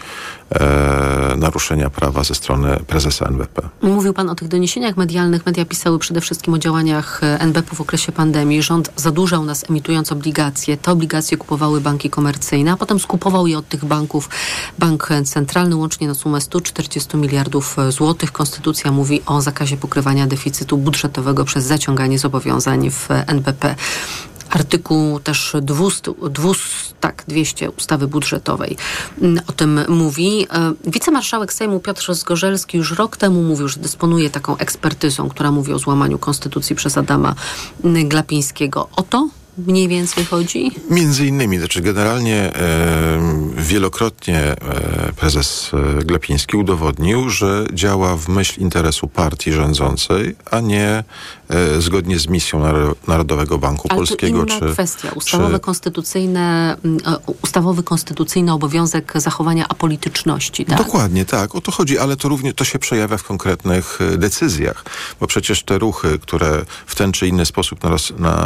e, naruszenia prawa ze strony prezesa NBP. Mówił Pan o tych doniesieniach medialnych. Media pisały przede wszystkim o działaniach e, NBP w okresie pandemii. Rząd zadłużał nas emitując obligacje. Te obligacje kupowały banki komercyjne, a potem skupował je od tych banków Bank Centralny łącznie na sumę 140 miliardów e, złotych. Konstytucja mówi o zakazie pokrywania deficytu budżetowego przez zaciąganie zobowiązań w e, NBP artykuł też 200, 200, tak, 200 ustawy budżetowej mm, o tym mówi. E, Wicemarszałek Sejmu Piotr Zgorzelski już rok temu mówił, że dysponuje taką ekspertyzą, która mówi o złamaniu konstytucji przez Adama Glapińskiego. O to mniej więcej chodzi? Między innymi, znaczy generalnie e, wielokrotnie e, prezes e, Glapiński udowodnił, że działa w myśl interesu partii rządzącej, a nie zgodnie z misją Naro- Narodowego Banku Ale Polskiego. to inna czy, kwestia. Ustawowe, czy, konstytucyjne, ustawowy konstytucyjny obowiązek zachowania apolityczności. Tak? Dokładnie, tak. O to chodzi, ale to również to się przejawia w konkretnych decyzjach, bo przecież te ruchy, które w ten czy inny sposób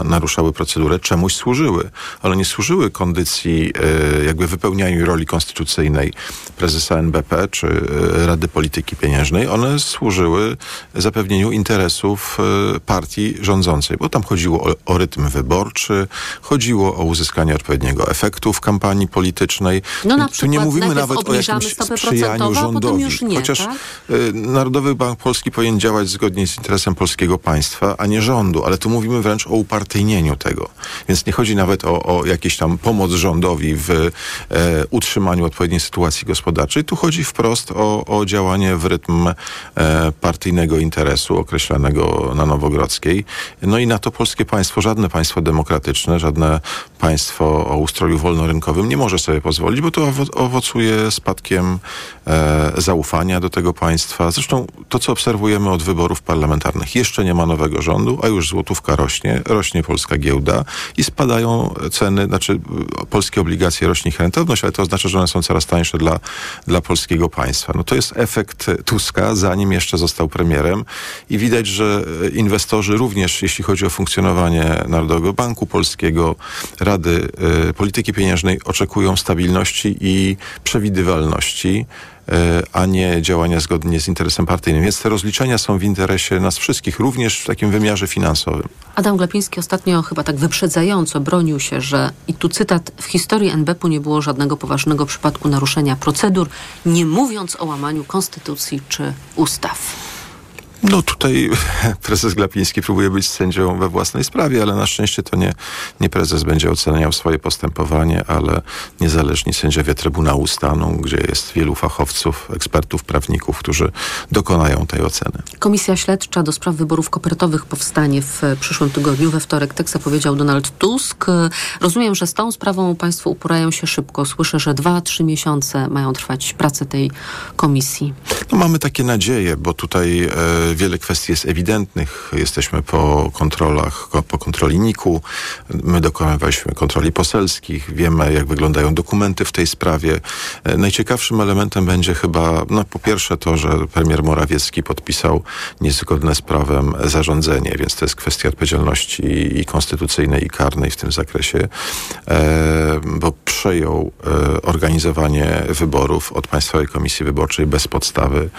naruszały procedurę, czemuś służyły. One nie służyły kondycji, e, jakby wypełnianiu roli konstytucyjnej prezesa NBP czy e, Rady Polityki Pieniężnej. One służyły zapewnieniu interesów e, partii rządzącej, bo tam chodziło o, o rytm wyborczy, chodziło o uzyskanie odpowiedniego efektu w kampanii politycznej. No na tu nie mówimy nawet o jakimś sprzyjaniu rządowi. już nie, Chociaż tak? Narodowy Bank Polski powinien działać zgodnie z interesem polskiego państwa, a nie rządu, ale tu mówimy wręcz o upartyjnieniu tego. Więc nie chodzi nawet o, o jakieś tam pomoc rządowi w e, utrzymaniu odpowiedniej sytuacji gospodarczej. Tu chodzi wprost o, o działanie w rytm e, partyjnego interesu określanego na Nowogrodzkiej. No i na to polskie państwo, żadne państwo demokratyczne, żadne państwo o ustroju wolnorynkowym nie może sobie pozwolić, bo to owo- owocuje spadkiem e, zaufania do tego państwa. Zresztą to, co obserwujemy od wyborów parlamentarnych, jeszcze nie ma nowego rządu, a już złotówka rośnie, rośnie polska giełda i spadają ceny, znaczy y, polskie obligacje, rośnie ich rentowność, ale to oznacza, że one są coraz tańsze dla, dla polskiego państwa. No to jest efekt Tuska, zanim jeszcze został premierem i widać, że e, inwestorzy również, jeśli chodzi o funkcjonowanie Narodowego Banku Polskiego, Rady y, Polityki Pieniężnej, oczekują stabilności i przewidywalności e, a nie działania zgodnie z interesem partyjnym. Więc te rozliczenia są w interesie nas wszystkich, również w takim wymiarze finansowym. Adam Glapiński ostatnio chyba tak wyprzedzająco bronił się, że, i tu cytat, w historii NBP-u nie było żadnego poważnego przypadku naruszenia procedur, nie mówiąc o łamaniu konstytucji czy ustaw. No tutaj prezes Glapiński próbuje być sędzią we własnej sprawie, ale na szczęście to nie, nie prezes będzie oceniał swoje postępowanie, ale niezależni sędziowie Trybunału Stanu, gdzie jest wielu fachowców, ekspertów, prawników, którzy dokonają tej oceny. Komisja śledcza do spraw wyborów kopertowych powstanie w przyszłym tygodniu. We wtorek tak zapowiedział Donald Tusk. Rozumiem, że z tą sprawą państwo uporają się szybko. Słyszę, że dwa, trzy miesiące mają trwać prace tej komisji. No mamy takie nadzieje, bo tutaj e, wiele kwestii jest ewidentnych. Jesteśmy po kontrolach, po kontroli NIK-u. My dokonywaliśmy kontroli poselskich. Wiemy, jak wyglądają dokumenty w tej sprawie. E, najciekawszym elementem będzie chyba, no po pierwsze to, że premier Morawiecki podpisał niezgodne z prawem zarządzenie, więc to jest kwestia odpowiedzialności i konstytucyjnej i karnej w tym zakresie, e, bo przejął e, organizowanie wyborów od Państwowej Komisji Wyborczej bez podstawy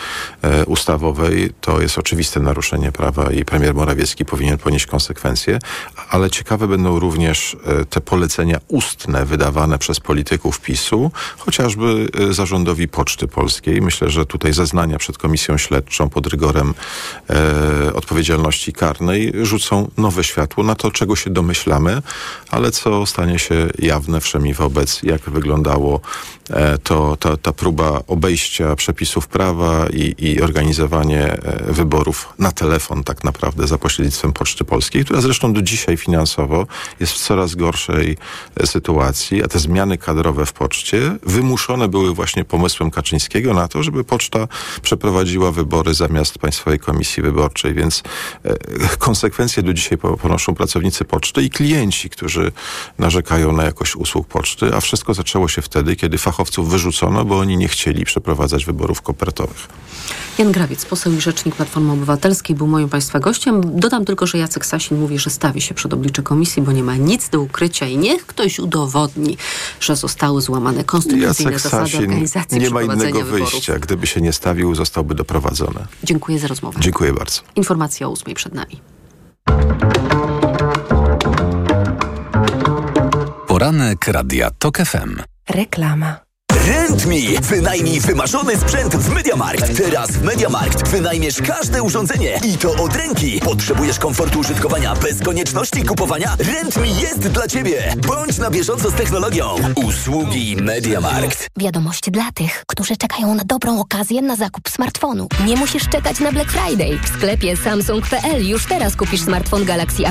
e, ustawowej. To jest oczywiste naruszenie prawa i premier Morawiecki powinien ponieść konsekwencje, ale ciekawe będą również e, te polecenia ustne wydawane przez polityków PiSu, chociażby e, zarządowi Poczty Polskiej. Myślę, że tutaj zeznania przed komisją śledczą pod rygorem e, odpowiedzialności karnej rzucą nowe światło na to, czego się domyślamy, ale co stanie się jawne wszemi wobec, jak wyglądało e, to, ta, ta próba obejścia przepisów prawa i, i organizowanie e, wyborów na telefon tak naprawdę za pośrednictwem Poczty Polskiej, która zresztą do dzisiaj finansowo jest w coraz gorszej e, sytuacji, a te zmiany kadrowe w poczcie wymuszone były właśnie pomysłem Kaczyńskiego na to, żeby poczta przeprowadziła wybory zamiast Państwowej Komisji Wyborczej, więc e, konsekwencje do dzisiaj ponoszą pracownicy poczty i klienci, którzy narzekają na jakość usług poczty, a wszystko zaczęło się wtedy, kiedy fachowców wyrzucono, bo oni nie chcieli przeprowadzać wyborów kopertowych. Jan Grawiec, poseł i rzecznik Platformy Obywatelskiej, był moim Państwa gościem. Dodam tylko, że Jacek Sasin mówi, że stawi się przed oblicze komisji, bo nie ma nic do ukrycia i niech ktoś udowodni, że zostały złamane konstytucyjne Jacek zasady Sasin organizacji nie ma innego wyborów. wyjścia. Gdyby się nie stawił, zostałby doprowadzony. Dziękuję za rozmowę. Dziękuję bardzo. Informacja o ósmej przed nami. Poranek Radia TOK FM. Reklama. RentMe. Wynajmij wymarzony sprzęt w MediaMarkt. Teraz w MediaMarkt wynajmiesz każde urządzenie i to od ręki. Potrzebujesz komfortu użytkowania bez konieczności kupowania? RentMe jest dla Ciebie. Bądź na bieżąco z technologią. Usługi MediaMarkt. Wiadomość dla tych, którzy czekają na dobrą okazję na zakup smartfonu. Nie musisz czekać na Black Friday. W sklepie Samsung.pl już teraz kupisz smartfon Galaxy A5